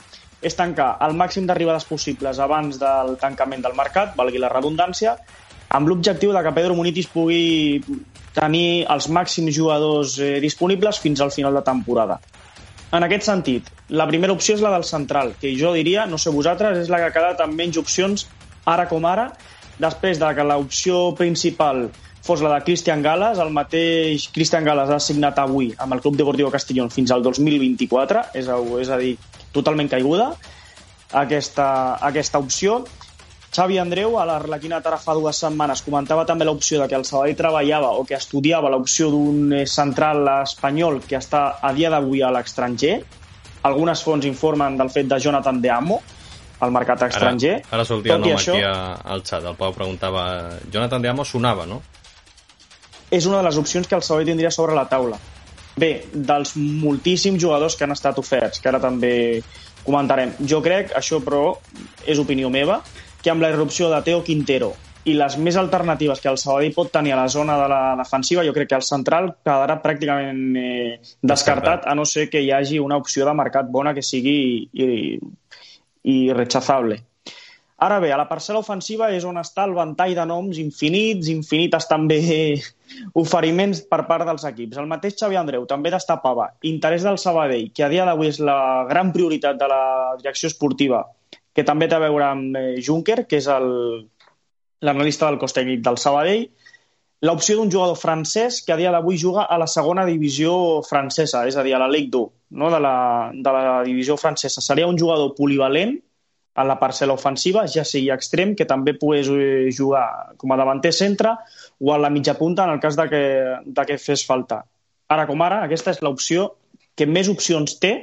és tancar el màxim d'arribades possibles abans del tancament del mercat, valgui la redundància, amb l'objectiu de que Pedro Munitis pugui tenir els màxims jugadors eh, disponibles fins al final de temporada. En aquest sentit, la primera opció és la del central, que jo diria, no sé vosaltres, és la que ha quedat amb menys opcions ara com ara, després de que l'opció principal fos la de Cristian Gales, el mateix Cristian Gales ha signat avui amb el Club Deportiu Castellón fins al 2024, és a, és a dir, totalment caiguda aquesta, aquesta opció. Xavi Andreu, a l'Arlequina ara fa dues setmanes, comentava també l'opció de que el Sabadell treballava o que estudiava l'opció d'un eh, central espanyol que està a dia d'avui a l'estranger. Algunes fonts informen del fet de Jonathan De Amo, al mercat estranger. Ara, ara sortia el nom això, aquí al xat. El Pau preguntava... Jonathan De Amo sonava, no? és una de les opcions que el Sabadell tindria sobre la taula. Bé, dels moltíssims jugadors que han estat oferts, que ara també comentarem. Jo crec, això però és opinió meva, que amb la irrupció de Teo Quintero i les més alternatives que el Sabadell pot tenir a la zona de la defensiva, jo crec que el central quedarà pràcticament eh, descartat, a no ser que hi hagi una opció de mercat bona que sigui i, i rechazable. Ara bé, a la parcel·la ofensiva és on està el ventall de noms infinits, infinites també *laughs* oferiments per part dels equips. El mateix Xavi Andreu també destapava interès del Sabadell, que a dia d'avui és la gran prioritat de la direcció esportiva, que també té a veure amb eh, Juncker, que és l'analista del cos tècnic del Sabadell, l'opció d'un jugador francès que a dia d'avui juga a la segona divisió francesa, és a dir, a la Ligue 2, no? de, la, de la divisió francesa. Seria un jugador polivalent, a la parcel·la ofensiva, ja sigui extrem, que també pogués eh, jugar com a davanter centre o a la mitja punta en el cas de que, de que fes falta. Ara com ara, aquesta és l'opció que més opcions té,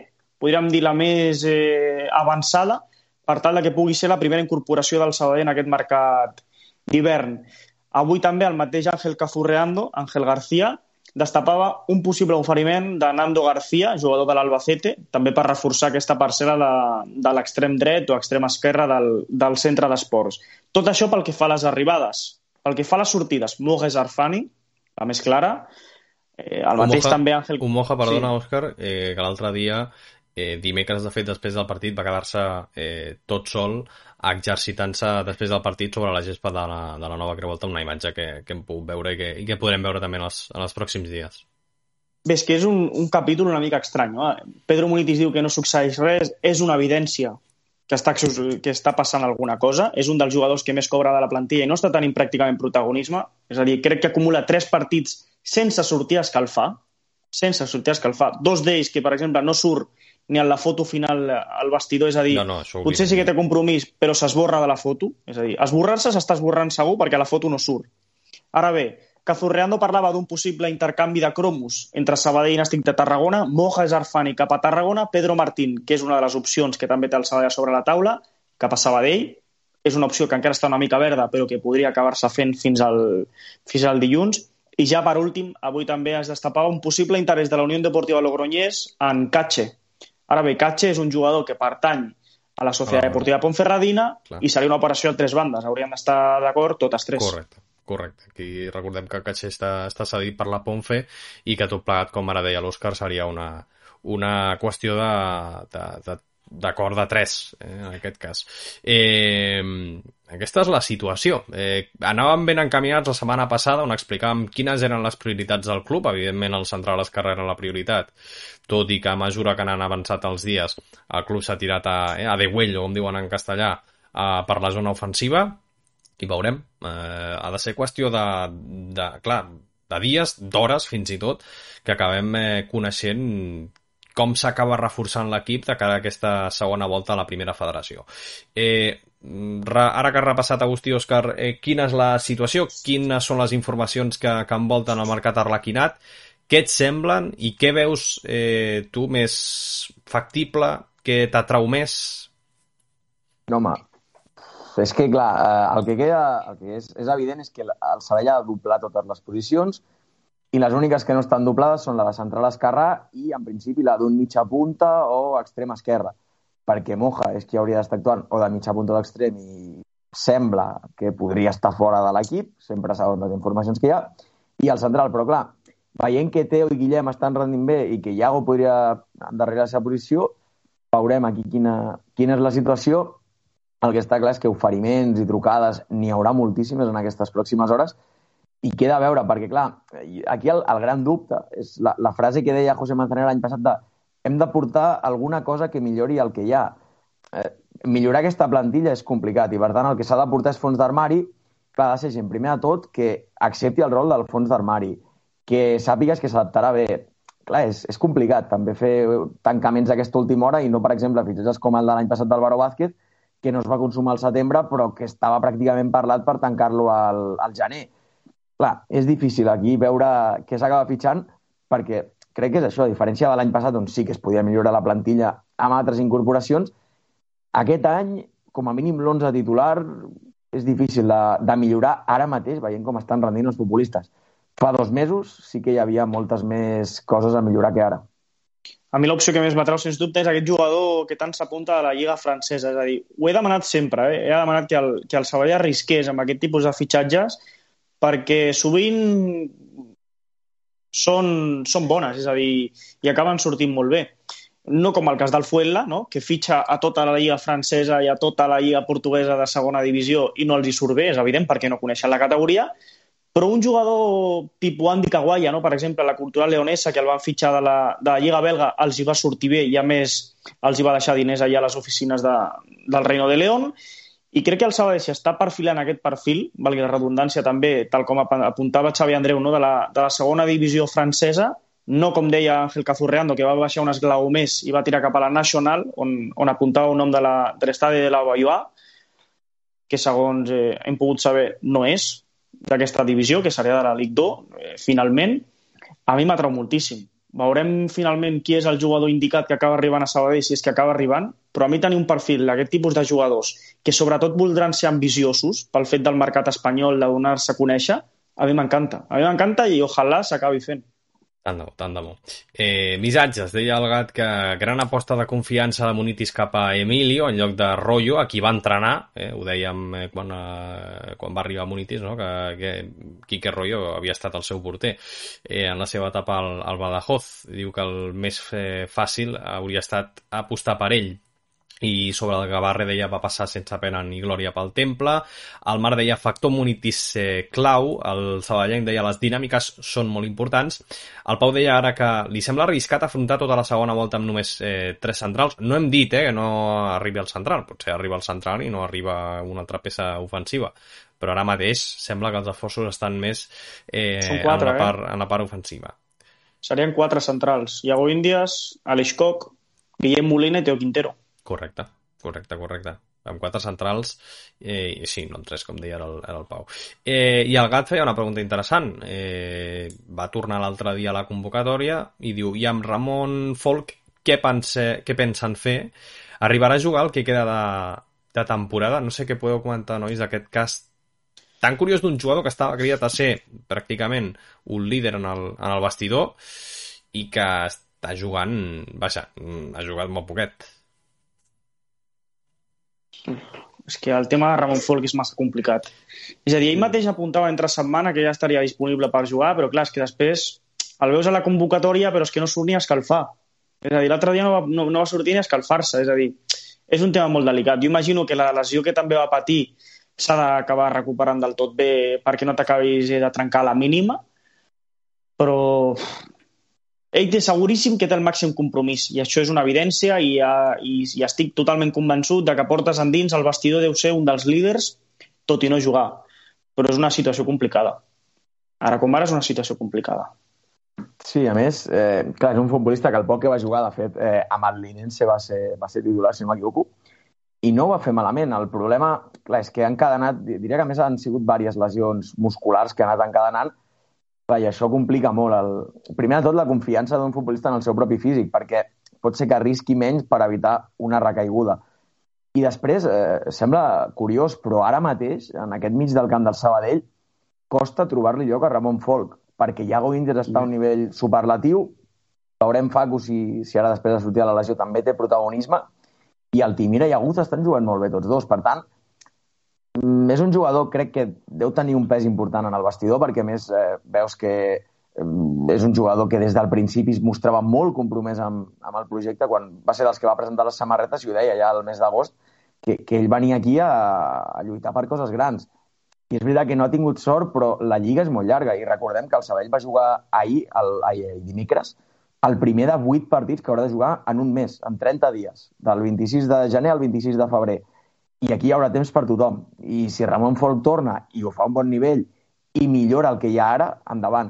podríem dir la més eh, avançada, per tal que pugui ser la primera incorporació del Sabadell en aquest mercat d'hivern. Avui també el mateix Àngel Cafurreando, Àngel García, destapava un possible oferiment de Nando García, jugador de l'Albacete, també per reforçar aquesta parcel·la de, de l'extrem dret o extrem esquerra del, del centre d'esports. Tot això pel que fa a les arribades. pel que fa a les sortides, Mogues Arfani, la més clara, eh, el mateix Umoja- també Àngel... Umoja, perdona, Sí. Òscar, eh, que l'altre dia, eh, dimecres, de fet, després del partit, va quedar-se eh, tot sol exercitant-se després del partit sobre la gespa de la, de la nova Creu Alta, una imatge que, que hem pogut veure i que, i que podrem veure també en els, en els pròxims dies. Bé, és que és un, un capítol una mica estrany. No? Pedro Munitis diu que no succeeix res, és una evidència que està, que està passant alguna cosa, és un dels jugadors que més cobra de la plantilla i no està tenint pràcticament protagonisme, és a dir, crec que acumula tres partits sense sortir a escalfar, sense sortir a escalfar. Dos d'ells que, per exemple, no surt ni en la foto final al vestidor, és a dir, No, no, potser sí que té compromís, però s'esborra de la foto, és a dir, esborrar-se s'està esborrant segur perquè la foto no surt. Ara bé, Cazurreando parlava d'un possible intercanvi de cromos entre Sabadell i Nàstic de Tarragona, Moja Zarfani cap a Tarragona, Pedro Martín, que és una de les opcions que també té el Sabadell sobre la taula, cap a Sabadell. És una opció que encara està una mica verda, però que podria acabar-se fent fins al, fins al dilluns. I ja per últim, avui també es destapava un possible interès de la Unió Deportiva Logroñés en Catxe. Ara bé, Catxe és un jugador que pertany a la Societat Ah. Deportiva Ponferradina Clar. i seria una operació a tres bandes. Haurien d'estar d'acord totes tres. Correcte, correcte. Aquí recordem que Caché està, està cedit per la Ponfe i que tot plegat, com ara deia l'Òscar, seria una, una qüestió de, de, de d'acord de tres, eh, en aquest cas. Eh, aquesta és la situació. Eh, anàvem ben encaminats la setmana passada on explicàvem quines eren les prioritats del club. Evidentment, el central esquerre era la prioritat, tot i que a mesura que han avançat els dies el club s'ha tirat a, eh, a degüello, com diuen en castellà, a, per la zona ofensiva, i veurem. Eh, ha de ser qüestió de, de clar, de dies, d'hores fins i tot, que acabem eh, coneixent com s'acaba reforçant l'equip de cara a aquesta segona volta a la primera federació. Eh, ara que ha repassat Agustí Òscar, eh, quina és la situació, quines són les informacions que, que envolten el mercat arlequinat, què et semblen i què veus eh, tu més factible, que t'atrau més? No, home, és que, clar, eh, el que queda, el que és, és evident és que el el Sabadell ha de doblar totes les posicions i les úniques que no estan doblades són la de central esquerrà i, en principi, la d'un mitja punta o extrem esquerra, perquè Moja és qui hauria d'estar actuant o de mitja punta d'extrem i sembla que podria estar fora de l'equip, sempre segons les informacions que hi ha, i el central, però clar, veient que Teo i Guillem estan rendint bé i que Iago podria endarrerir la seva posició, veurem aquí quina, quina és la situació. El que està clar és que oferiments i trucades n'hi haurà moltíssimes en aquestes pròximes hores i queda a veure, perquè clar, aquí el, el gran dubte és la, la frase que deia José Manzanera l'any passat de hem de portar alguna cosa que millori el que hi ha. Eh, millorar aquesta plantilla és complicat i per tant el que s'ha de portar és fons d'armari clar, ha de ser gent, primer de tot, que accepti el rol del fons d'armari, que sàpigues que s'adaptarà bé. Clar, és, és complicat també fer tancaments a aquesta última hora i no, per exemple, fitxatges com el de l'any passat d'Alvaro Vázquez, que no es va consumar al setembre, però que estava pràcticament parlat per tancar-lo al, al gener. Clar, és difícil aquí veure què s'acaba fitxant, perquè crec que és això, a diferència de l'any passat, on sí que es podia millorar la plantilla amb altres incorporacions, aquest any, com a mínim l'11 titular, és difícil de, de millorar ara mateix, veient com estan rendint els futbolistes. Fa dos mesos sí que hi havia moltes més coses a millorar que ara. A mi l'opció que més m'atrau, sens dubte, és aquest jugador que tant s'apunta a la Lliga francesa. És a dir, ho he demanat sempre, eh? he demanat que el, que el Sabadell arrisqués amb aquest tipus de fitxatges perquè sovint són, són bones, és a dir, i acaben sortint molt bé. No com el cas del Fuenla, no? que fitxa a tota la Lliga francesa i a tota la Lliga portuguesa de segona divisió i no els hi surt bé, és evident, perquè no coneixen la categoria, però un jugador tipus Andy Kawaya, no? per exemple, la cultural leonesa, que el van fitxar de la, de la Lliga belga, els hi va sortir bé i, a més, els hi va deixar diners allà a les oficines de, del Reino de León. I crec que el Sabadell s'està perfilant aquest perfil, valgui la redundància també, tal com apuntava Xavi Andreu, no? de, la, de la segona divisió francesa, no com deia Ángel Cazurreando, que va baixar un esglau més i va tirar cap a la Nacional, on, on apuntava un nom de l'estadi de la Bayua, que segons eh, hem pogut saber no és, d'aquesta divisió, que seria de la Ligue 2, eh, finalment, a mi m'atrau moltíssim. Veurem finalment qui és el jugador indicat que acaba arribant a Sabadell, si és que acaba arribant, però a mi tenir un perfil d'aquest tipus de jugadors que sobretot voldran ser ambiciosos pel fet del mercat espanyol, de donar-se a conèixer, a mi m'encanta. A mi m'encanta i ojalà s'acabi fent. Tant de bo, tant de bo. Eh, missatges, deia el gat que gran aposta de confiança de Munitis cap a Emilio en lloc de Rollo, a qui va entrenar, eh, ho dèiem eh, quan, eh, quan va arribar Munitis, no? que, que Quique Rollo havia estat el seu porter eh, en la seva etapa al, al Badajoz. Diu que el més eh, fàcil hauria estat apostar per ell i sobre el Gavarre deia va passar sense pena ni glòria pel temple, el Mar deia factor munitis eh, clau, el Sabadellenc deia les dinàmiques són molt importants, el Pau deia ara que li sembla arriscat afrontar tota la segona volta amb només eh, tres centrals, no hem dit eh, que no arribi al central, potser arriba al central i no arriba una altra peça ofensiva, però ara mateix sembla que els esforços estan més eh, quatre, en, la eh? part, en la part ofensiva. Serien quatre centrals. Iago Índies, Aleix Koch, Guillem Molina i Teo Quintero. Correcte, correcte, correcte. Amb quatre centrals, eh, i sí, no en tres, com deia el, el Pau. Eh, I el Gat feia una pregunta interessant. Eh, va tornar l'altre dia a la convocatòria i diu, i amb Ramon Folk, què, pense, què pensen fer? Arribarà a jugar el que queda de, de temporada? No sé què podeu comentar, nois, d'aquest cas tan curiós d'un jugador que estava criat a ser pràcticament un líder en el, en el vestidor i que està jugant, vaja, ha jugat molt poquet. És que el tema de Ramon Folk és massa complicat. És a dir, ell mateix apuntava entre setmana que ja estaria disponible per jugar, però clar, és que després el veus a la convocatòria, però és que no surt ni a escalfar. És a dir, l'altre dia no va, no, no va sortir ni a escalfar-se. És a dir, és un tema molt delicat. Jo imagino que la lesió que també va patir s'ha d'acabar recuperant del tot bé perquè no t'acabis de trencar la mínima, però ell té seguríssim que té el màxim compromís i això és una evidència i, uh, i, i estic totalment convençut de que portes endins el vestidor deu ser un dels líders tot i no jugar. Però és una situació complicada. Ara com ara és una situació complicada. Sí, a més, eh, clar, és un futbolista que el poc que va jugar, de fet, eh, amb el Linense va ser, va ser titular, si no m'equivoco, i no ho va fer malament. El problema, clar, és que han encadenat, diria que a més han sigut diverses lesions musculars que han anat encadenant, clar, i això complica molt. El... Primer de tot, la confiança d'un futbolista en el seu propi físic, perquè pot ser que arrisqui menys per evitar una recaiguda. I després, eh, sembla curiós, però ara mateix, en aquest mig del camp del Sabadell, costa trobar-li lloc a Ramon Folk, perquè Iago Índies està a un nivell superlatiu, veurem Facu si, si ara després de sortir a la lesió també té protagonisme, i el Timira i Agut estan jugant molt bé tots dos. Per tant, és un jugador, crec que deu tenir un pes important en el vestidor, perquè més eh, veus que eh, és un jugador que des del principi es mostrava molt compromès amb, amb el projecte, quan va ser dels que va presentar les samarretes, i ho deia ja el mes d'agost, que, que ell venia aquí a, a lluitar per coses grans. I és veritat que no ha tingut sort, però la lliga és molt llarga, i recordem que el Sabell va jugar ahir, el, ahir dimecres, el primer de 8 partits que haurà de jugar en un mes, en 30 dies, del 26 de gener al 26 de febrer. I aquí hi haurà temps per tothom. I si Ramon Folk torna i ho fa a un bon nivell i millora el que hi ha ara, endavant.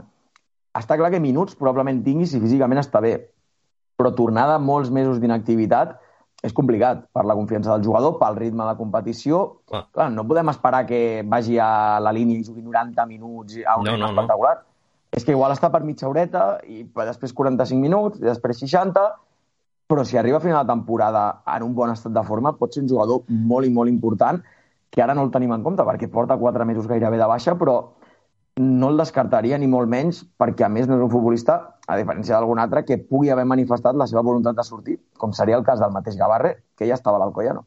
Està clar que minuts probablement tingui si físicament està bé, però tornar de molts mesos d'inactivitat és complicat per la confiança del jugador, pel ritme de competició. Ah. Clar, no podem esperar que vagi a la línia i jugui 90 minuts a un No, no, no. espectacular. És que igual està per mitja horeta i després 45 minuts i després 60, però si arriba a final de temporada en un bon estat de forma pot ser un jugador molt i molt important que ara no el tenim en compte perquè porta 4 mesos gairebé de baixa, però no el descartaria ni molt menys perquè a més no és un futbolista, a diferència d'algun altre, que pugui haver manifestat la seva voluntat de sortir, com seria el cas del mateix Gavarre, que ja estava a l'Alcoyano.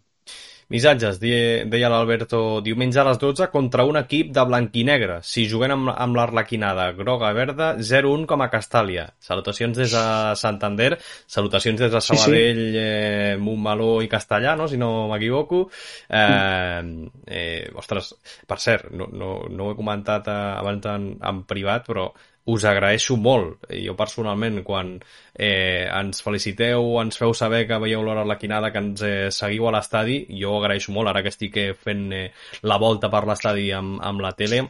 Missatges, deia l'Alberto, diumenge a les 12 contra un equip de blanc i negre. Si juguem amb, amb l'arlequinada groga i verda, 0-1 com a Castàlia. Salutacions des de Santander, salutacions des de Sí, sí. Sabadell, eh, Montmeló i Castellà, no? si no m'equivoco. Eh, eh, ostres, per cert, no, no, no ho he comentat eh, abans en, en privat, però us agraeixo molt, jo personalment, quan eh, ens feliciteu, ens feu saber que veieu l'hora arlequinada, que ens eh, seguiu a l'estadi, jo agraeixo molt, ara que estic eh, fent eh, la volta per l'estadi amb, amb la tele,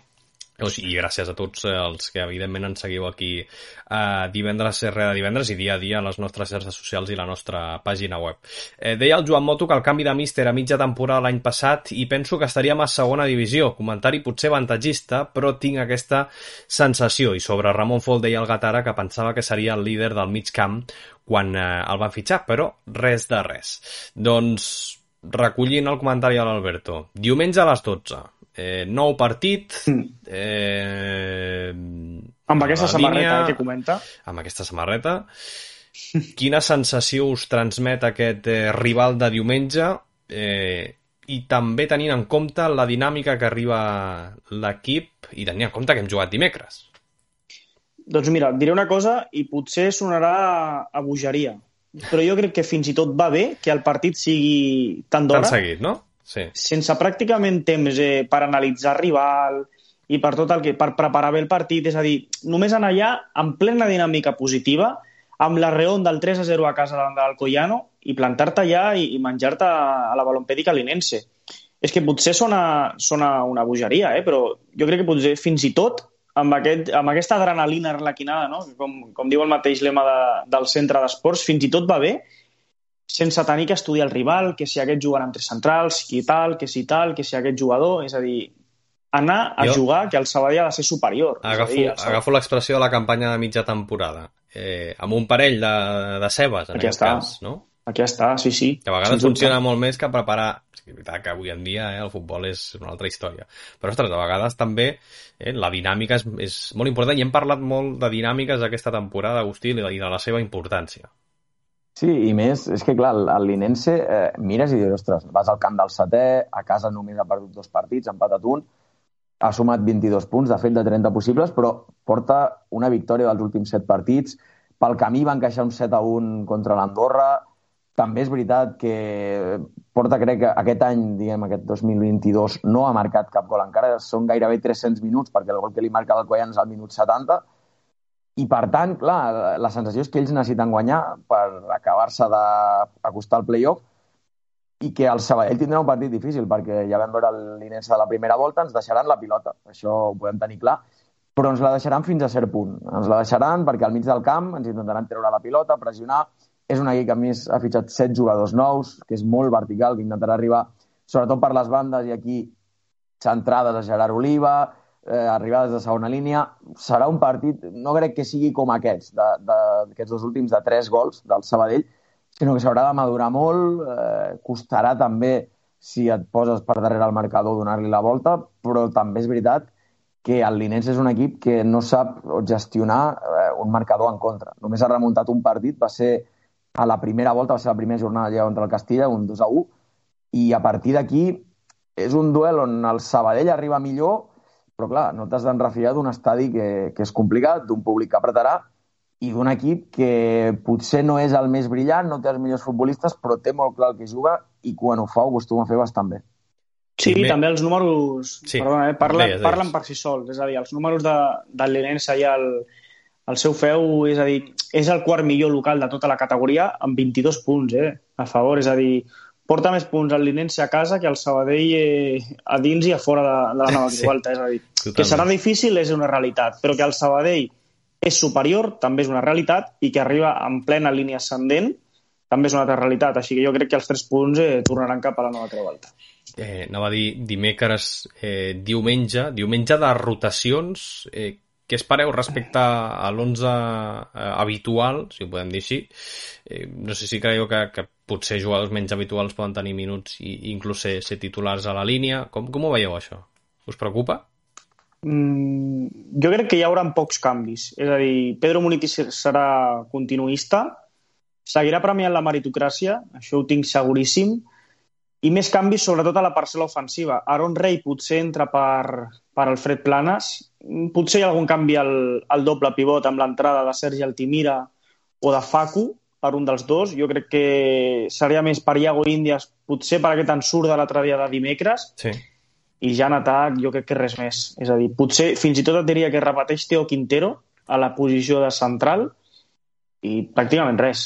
i gràcies a tots eh, els que evidentment ens seguiu aquí eh, divendres rere divendres i dia a dia a les nostres xarxes socials i la nostra pàgina web. Eh, deia el Joan Moto que el canvi de míster a mitja temporada l'any passat i penso que estaríem a segona divisió. Comentari potser avantatgista, però tinc aquesta sensació. I sobre Ramon Fol deia el Gatara que pensava que seria el líder del mig camp quan eh, el van fitxar, però res de res. Doncs recollint el comentari de l'Alberto. Diumenge a les 12. Eh, nou partit. Eh, Amb aquesta samarreta línia, eh, que comenta. amb aquesta samarreta. *laughs* Quina sensació us transmet aquest eh, rival de diumenge eh, i també tenint en compte la dinàmica que arriba l'equip i tenint en compte que hem jugat dimecres? Doncs mira, diré una cosa i potser sonarà a bogeria, però jo crec que fins i tot va bé que el partit sigui tant Tan d'hora, seguit, no? Sí. sense pràcticament temps eh, per analitzar rival i per tot el que per preparar bé el partit, és a dir, només anar allà en plena dinàmica positiva, amb la reon del 3 a 0 a casa davant de l'Alcoyano i plantar-te allà i, i menjar-te a la balompèdica linense. És que potser sona, sona una bogeria, eh? però jo crec que potser fins i tot amb, aquest, amb aquesta adrenalina arlequinada, no? com, com diu el mateix lema de, del centre d'esports, fins i tot va bé sense tenir que estudiar el rival, que si aquest jugarà amb tres centrals, qui tal, que si tal, que si aquest jugador... És a dir, anar a Jo- jugar que el Sabadell ha de ser superior. Agafo, dir, Sabadell- agafo l'expressió de la campanya de mitja temporada. Eh, amb un parell de, de cebes, en Aquí aquest està. cas, no? Aquí està, sí, sí. Que a vegades Sens dubte. funciona molt més que preparar... És que veritat que avui en dia eh, el futbol és una altra història. Però, ostres, a vegades també eh, la dinàmica és, és molt important i hem parlat molt de dinàmiques aquesta temporada, Agustí, i de la seva importància. Sí, i més, és que clar, el, Linense eh, mires i dius, ostres, vas al camp del setè, a casa només ha perdut dos partits, ha empatat un, ha sumat 22 punts, de fet de 30 possibles, però porta una victòria dels últims 7 partits, pel camí va encaixar un 7 a 1 contra l'Andorra, també és veritat que porta, crec que aquest any, diguem, aquest 2022, no ha marcat cap gol encara, són gairebé 300 minuts, perquè el gol que li marca l'Alcoyano és al minut 70, i per tant, clar, la sensació és que ells necessiten guanyar per acabar-se d'acostar al play-off i que el Sabadell tindrà un partit difícil perquè ja vam veure l'Inense de la primera volta, ens deixaran la pilota, això ho podem tenir clar, però ens la deixaran fins a cert punt. Ens la deixaran perquè al mig del camp ens intentaran treure la pilota, pressionar. És un equip que a més ha fitxat set jugadors nous, que és molt vertical, que intentarà arribar sobretot per les bandes i aquí centrades a Gerard Oliva, eh, arribades de segona línia. Serà un partit, no crec que sigui com aquests, d'aquests dos últims de tres gols del Sabadell, sinó que s'haurà de madurar molt, eh, costarà també si et poses per darrere el marcador donar-li la volta, però també és veritat que el Linense és un equip que no sap gestionar eh, un marcador en contra. Només ha remuntat un partit, va ser a la primera volta, va ser la primera jornada allà contra el Castilla, un 2 a 1, i a partir d'aquí és un duel on el Sabadell arriba millor, però clar, no t'has d'enrefiar d'un estadi que, que és complicat, d'un públic que apretarà i d'un equip que potser no és el més brillant, no té els millors futbolistes, però té molt clar el que juga i quan ho fa ho acostuma a fer bastant bé. Sí, Primer- també els números Sí, perdona, eh, parlen, deies, deies. parlen per si sols. És a dir, els números de, del Linense i el, el seu feu, és a dir, és el quart millor local de tota la categoria amb 22 punts eh, a favor. És a dir, porta més punts el Linense a casa que el Sabadell eh, a dins i a fora de, de la nova *laughs* Sí, Volta. És a dir, totalment. que serà difícil és una realitat, però que el Sabadell és superior també és una realitat i que arriba en plena línia ascendent també és una altra realitat. Així que jo crec que els tres punts eh, tornaran cap a la nova Creu Alta. Eh, anava a dir dimecres, eh, diumenge, diumenge de rotacions, eh, què espereu respecte a l'11 eh, habitual, si ho podem dir així? Eh, no sé si creieu que, que potser jugadors menys habituals poden tenir minuts i, i inclús ser, ser titulars a la línia. Com, com ho veieu, això? Us preocupa? Mm, jo crec que hi haurà pocs canvis. És a dir, Pedro Muniti serà continuista, seguirà premiant la meritocràcia, això ho tinc seguríssim, i més canvis sobretot a la parcel·la ofensiva. Aaron Rey potser entra per, per Alfred Planes, Mm, potser hi ha algun canvi al, al doble pivot amb l'entrada de Sergi Altimira o de Facu per un dels dos. Jo crec que seria més per Iago Índies, potser per aquest ensurt de l'altre dia de dimecres, Sí. i ja en atac jo crec que res més. És a dir, potser fins i tot et diria que repeteix Teo Quintero a la posició de central i pràcticament res.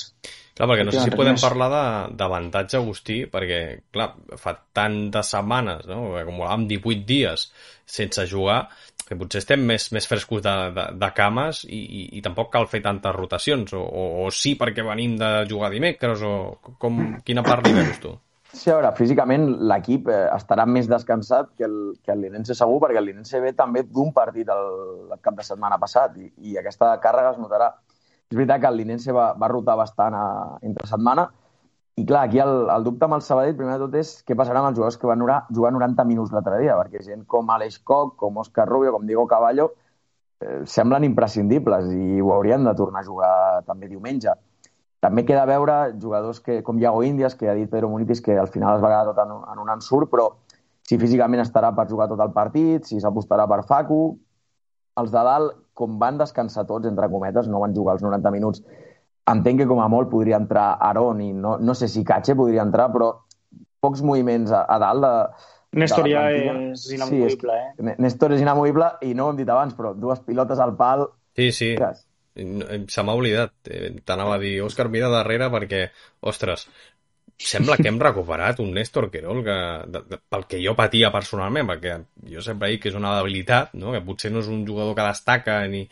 Clar, perquè no sé si podem parlar de- d'avantatge, Agustí, perquè, clar, fa tantes setmanes, no? acumulàvem 18 dies sense jugar, que potser estem més, més frescos de, de, de cames i, i, i tampoc cal fer tantes rotacions, o, o, o sí perquè venim de jugar dimecres, o com, quina part li veus tu? Sí, a veure, físicament l'equip eh, estarà més descansat que el, que el Linense segur, perquè el Linense ve també d'un partit el, el cap de setmana passat i, i aquesta càrrega es notarà. És veritat que el Linense va, va rotar bastant a, entre setmana i clar, aquí el, el dubte amb el Sabadell primer de tot és què passarà amb els jugadors que van jugar, jugar 90 minuts l'altre dia, perquè gent com Aleix Koch, com Òscar Rubio, com Diego Caballo, eh, semblen imprescindibles i ho haurien de tornar a jugar també diumenge. També queda veure jugadors que, com Iago Índies, que ha dit Pedro Munitis que al final es va quedar tot en, en un ensurt, però si físicament estarà per jugar tot el partit, si s'apostarà per Facu... Els de dalt, com van descansar tots, entre cometes, no van jugar els 90 minuts, entenc que com a molt podria entrar Aron i no, no sé si Cache podria entrar, però pocs moviments a, a dalt de, Néstor de ja és inamovible, sí, és, eh? Néstor és inamovible i no ho hem dit abans, però dues pilotes al pal... Sí, sí. Ostres, Se m'ha oblidat. Eh, T'anava a dir, Òscar, mira darrere perquè, ostres, sembla que hem recuperat un Néstor Querol que, de, de, pel que jo patia personalment, perquè jo sempre dic que és una debilitat, no? que potser no és un jugador que destaca ni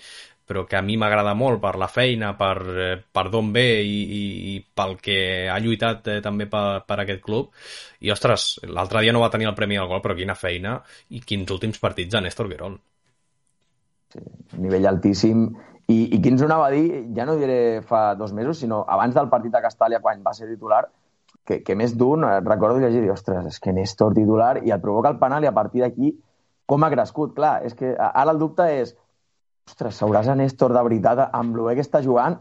però que a mi m'agrada molt per la feina, per, eh, per d'on ve i, i, i pel que ha lluitat eh, també per, per aquest club. I, ostres, l'altre dia no va tenir el Premi al Gol, però quina feina i quins últims partits de Néstor Querol. sí, nivell altíssim. I, I quins ho anava a dir, ja no diré fa dos mesos, sinó abans del partit de Castàlia, quan va ser titular, que, que més d'un eh, recordo llegir ostres, és que Néstor titular i et provoca el penal i a partir d'aquí com ha crescut. Clar, és que ara el dubte és ostres, seuràs a Néstor de veritat amb el que està jugant?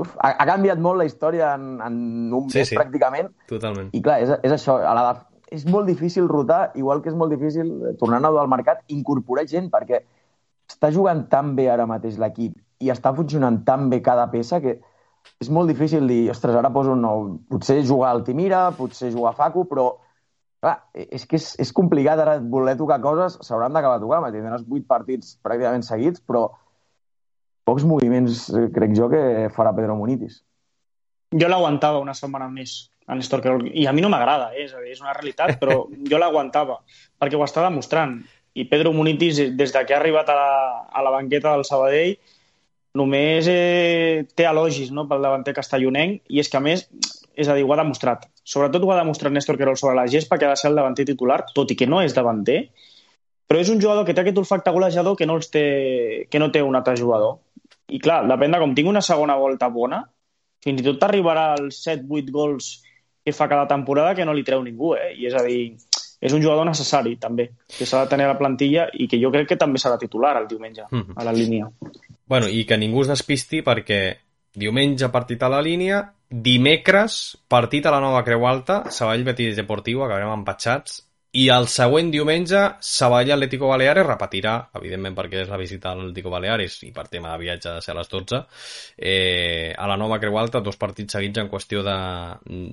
Uf, ha, ha canviat molt la història en, en un Sí, mes sí. pràcticament Totalment. i clar, és, és això, a la, és molt difícil rotar, igual que és molt difícil, tornant a al mercat, incorporar gent, perquè està jugant tan bé ara mateix l'equip i està funcionant tan bé cada peça que és molt difícil dir, ostres, ara poso un nou... Potser jugar al Timira, potser jugar a Facu, però clar, és que és, és complicat ara voler tocar coses, s'hauran d'acabar tocant, tindràs vuit partits pràcticament seguits, però pocs moviments, eh, crec jo, que farà Pedro Munitis. Jo l'aguantava una setmana més, a Néstor Querol. I a mi no m'agrada, eh? és dir, és una realitat, però *laughs* jo l'aguantava, perquè ho està demostrant. I Pedro Munitis, des de que ha arribat a la, a la banqueta del Sabadell, només eh, té elogis no, pel davanter castellonenc, i és que, a més, és a dir, ho ha demostrat. Sobretot ho ha demostrat Néstor Querol sobre la gespa, que ha de ser el davanter titular, tot i que no és davanter, però és un jugador que té aquest olfacte golejador que no, els té, que no té un altre jugador. I clar, depèn de com tingui una segona volta bona, fins i tot arribarà als 7-8 gols que fa cada temporada que no li treu ningú, eh? I és a dir, és un jugador necessari, també, que s'ha de tenir a la plantilla i que jo crec que també serà titular el diumenge, Mhm. a la línia. Bueno, i que ningú es despisti perquè diumenge partit a la línia, dimecres partit a la nova Creu Alta, Sabadell Betis Deportiu, acabarem empatxats, i el següent diumenge Sabadell Atlético Baleares repetirà, evidentment perquè és la visita a l'Atlético Baleares i per tema de viatge de ser a les 12, eh, a la nova Creu Alta, dos partits seguits en qüestió de,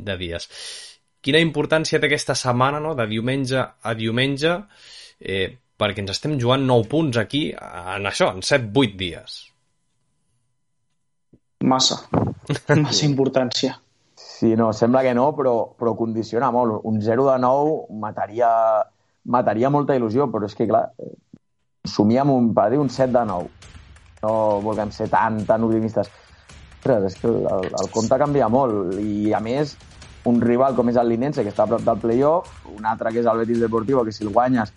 de dies. Quina importància té aquesta setmana, no?, de diumenge a diumenge, eh, perquè ens estem jugant 9 punts aquí en això, en 7-8 dies. Massa. *laughs* Massa importància. Sí, no, sembla que no, però, però condiciona molt. Un 0 de 9 mataria, mataria molta il·lusió, però és que, clar, eh, somiem un, per dir, un 7 de 9. No vulguem ser tan, tan optimistes. Ostres, és que el, el, el compte canvia molt. I, a més, un rival com és el Linense, que està a prop del playoff, un altre que és el Betis Deportivo, que si el guanyes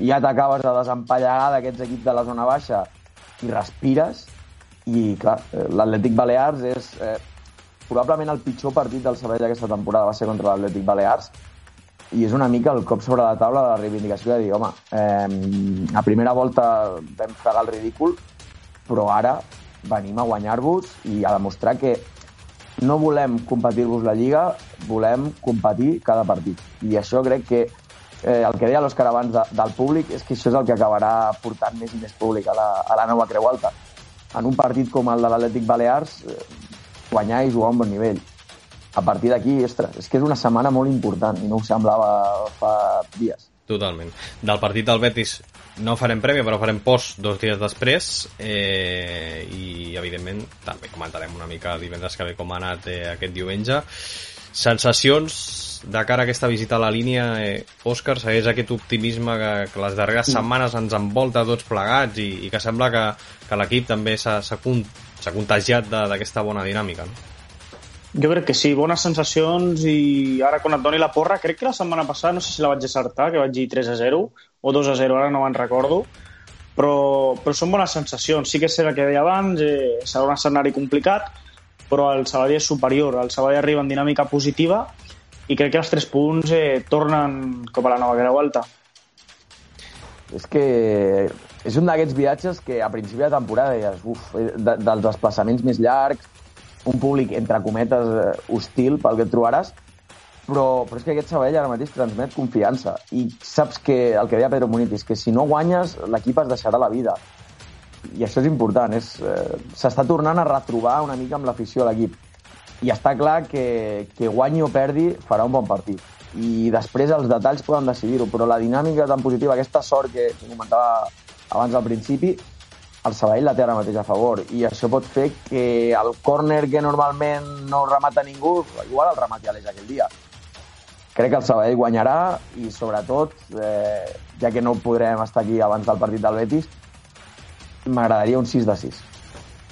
ja t'acabes de desempallegar d'aquests equips de la zona baixa i respires, i clar, eh, l'Atlètic Balears és eh, probablement el pitjor partit del Sabadell aquesta temporada va ser contra l'Atlètic Balears i és una mica el cop sobre la taula de la reivindicació de dir, home, eh, a primera volta vam fregar el ridícul però ara venim a guanyar-vos i a demostrar que no volem competir-vos la Lliga, volem competir cada partit. I això crec que eh, el que deia l'Òscar abans de, del públic és que això és el que acabarà portant més i més públic a la, a la nova Creu Alta. En un partit com el de l'Atlètic Balears, eh, guanyar i jugar a un bon nivell. A partir d'aquí, ostres, és que és una setmana molt important i no ho semblava fa dies. Totalment. Del partit del Betis no farem prèvia, però farem post dos dies després eh, i, evidentment, també comentarem una mica divendres que ve com ha anat eh, aquest diumenge. Sensacions de cara a aquesta visita a la línia, eh, Òscar, segueix aquest optimisme que, que les darreres setmanes ens envolta tots plegats i, i que sembla que, que l'equip també s'ha s'ha con- s'ha contagiat d'aquesta bona dinàmica, no? Jo crec que sí, bones sensacions i ara quan et doni la porra, crec que la setmana passada, no sé si la vaig acertar, que vaig dir 3 a 0 o 2 a 0, ara no me'n recordo, però, però són bones sensacions. Sí que és el que deia abans, eh, serà un escenari complicat, però el Sabadell és superior, el Sabadell arriba en dinàmica positiva i crec que els 3 punts eh, tornen com a la nova Creu Alta. És que és un d'aquests viatges que a principi de temporada deies, uf, eh, de, dels desplaçaments més llargs, un públic, entre cometes, eh, hostil pel que et trobaràs, però, però és que aquest Sabadell ara mateix transmet confiança. I saps que el que deia Pedro Munitis, que si no guanyes, l'equip es deixarà la vida. I això és important. Eh, S'està tornant a retrobar una mica amb l'afició a l'equip. I està clar que, que guanyi o perdi farà un bon partit. I després els detalls poden decidir-ho, però la dinàmica tan positiva, aquesta sort que, comentava abans al principi, el Sabadell la té ara mateix a favor i això pot fer que el córner que normalment no remata ningú, igual el remati Aleix aquell dia. Crec que el Sabadell guanyarà i sobretot, eh, ja que no podrem estar aquí abans del partit del Betis, m'agradaria un 6 de 6.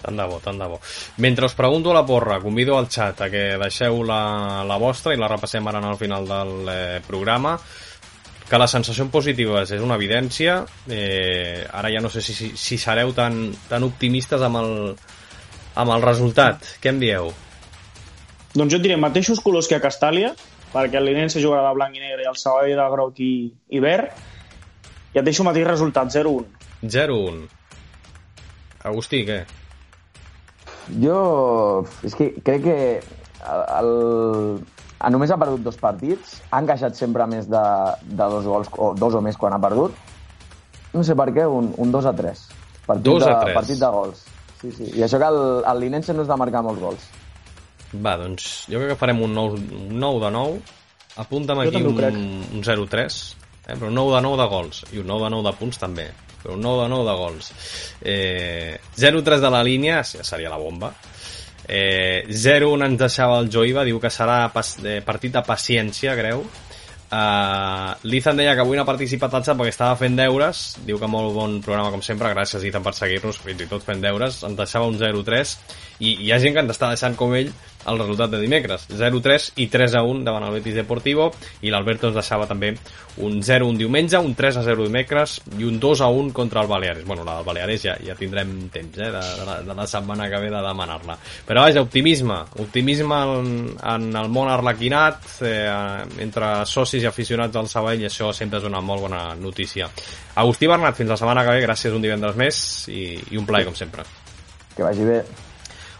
Tant de bo, tant de bo. Mentre us pregunto a la porra, convido al xat a que deixeu la, la vostra i la repassem ara al final del eh, programa que les sensacions positives és una evidència eh, ara ja no sé si, si, si sereu tan, tan optimistes amb el, amb el resultat què em dieu? Doncs jo et diré mateixos colors que a Castàlia, perquè el Linense jugarà de blanc i negre i el Sabadell de groc i, i verd, i et deixo el mateix resultat, 0-1. 0-1 Agustí, què? Jo és que crec que el, el, només ha perdut dos partits, ha encaixat sempre més de, de dos gols, o dos o més quan ha perdut. No sé per què, un, un 2 a 3. Partit 2 a 3. De, partit de gols. Sí, sí. I això que el, el Linense no és de marcar molts gols. Va, doncs jo crec que farem un 9, un 9 de 9. Apunta'm aquí un, un 0-3, eh? però un 9 de 9 de gols i un 9 de 9 de punts també però un 9 de 9 de gols. Eh, 0-3 de la línia seria la bomba. Eh, 0-1 ens deixava el Joiva diu que serà pas, eh, partit de paciència creu Uh, L'Ethan deia que avui no ha participat al xat perquè estava fent deures. Diu que molt bon programa com sempre. Gràcies Ethan per seguir-nos, fins i tot fent deures. Ens deixava un 0-3 i hi ha gent que ens està deixant com ell el resultat de dimecres. 0-3 i 3-1 davant el Betis Deportivo i l'Alberto ens deixava també un 0-1 diumenge, un 3-0 dimecres i un 2-1 contra el Baleares. Bueno, la del Baleares ja, ja tindrem temps eh, de, de, la, de la setmana que ve de demanar-la. Però vaja, optimisme. Optimisme en, en el món arlequinat eh, entre socis i aficionats del Sabadell i això sempre és una molt bona notícia. Agustí Bernat, fins la setmana que ve. Gràcies un divendres més i, i un plaer com sempre. Que vagi bé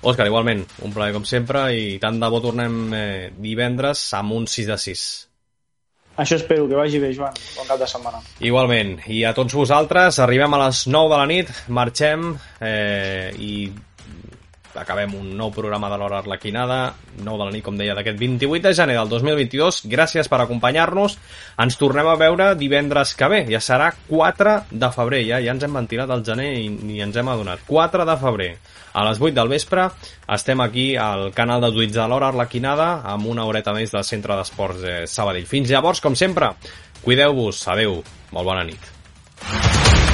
Òscar, igualment, un plaer com sempre i tant de bo tornem eh, divendres amb un 6 de 6. Això espero, que vagi bé, Joan. Bon cap de setmana. Igualment. I a tots vosaltres, arribem a les 9 de la nit, marxem eh, i acabem un nou programa de l'Hora Arlequinada, 9 de la nit, com deia, d'aquest 28 de gener del 2022. Gràcies per acompanyar-nos. Ens tornem a veure divendres que ve. Ja serà 4 de febrer. Ja, ja ens hem ventilat al gener i ni ens hem adonat. 4 de febrer. A les 8 del vespre estem aquí al canal de Twitch de l'Hora Arlequinada amb una horeta més del Centre d'Esports de Sabadell. Fins llavors, com sempre, cuideu-vos. Adeu. Molt bona nit.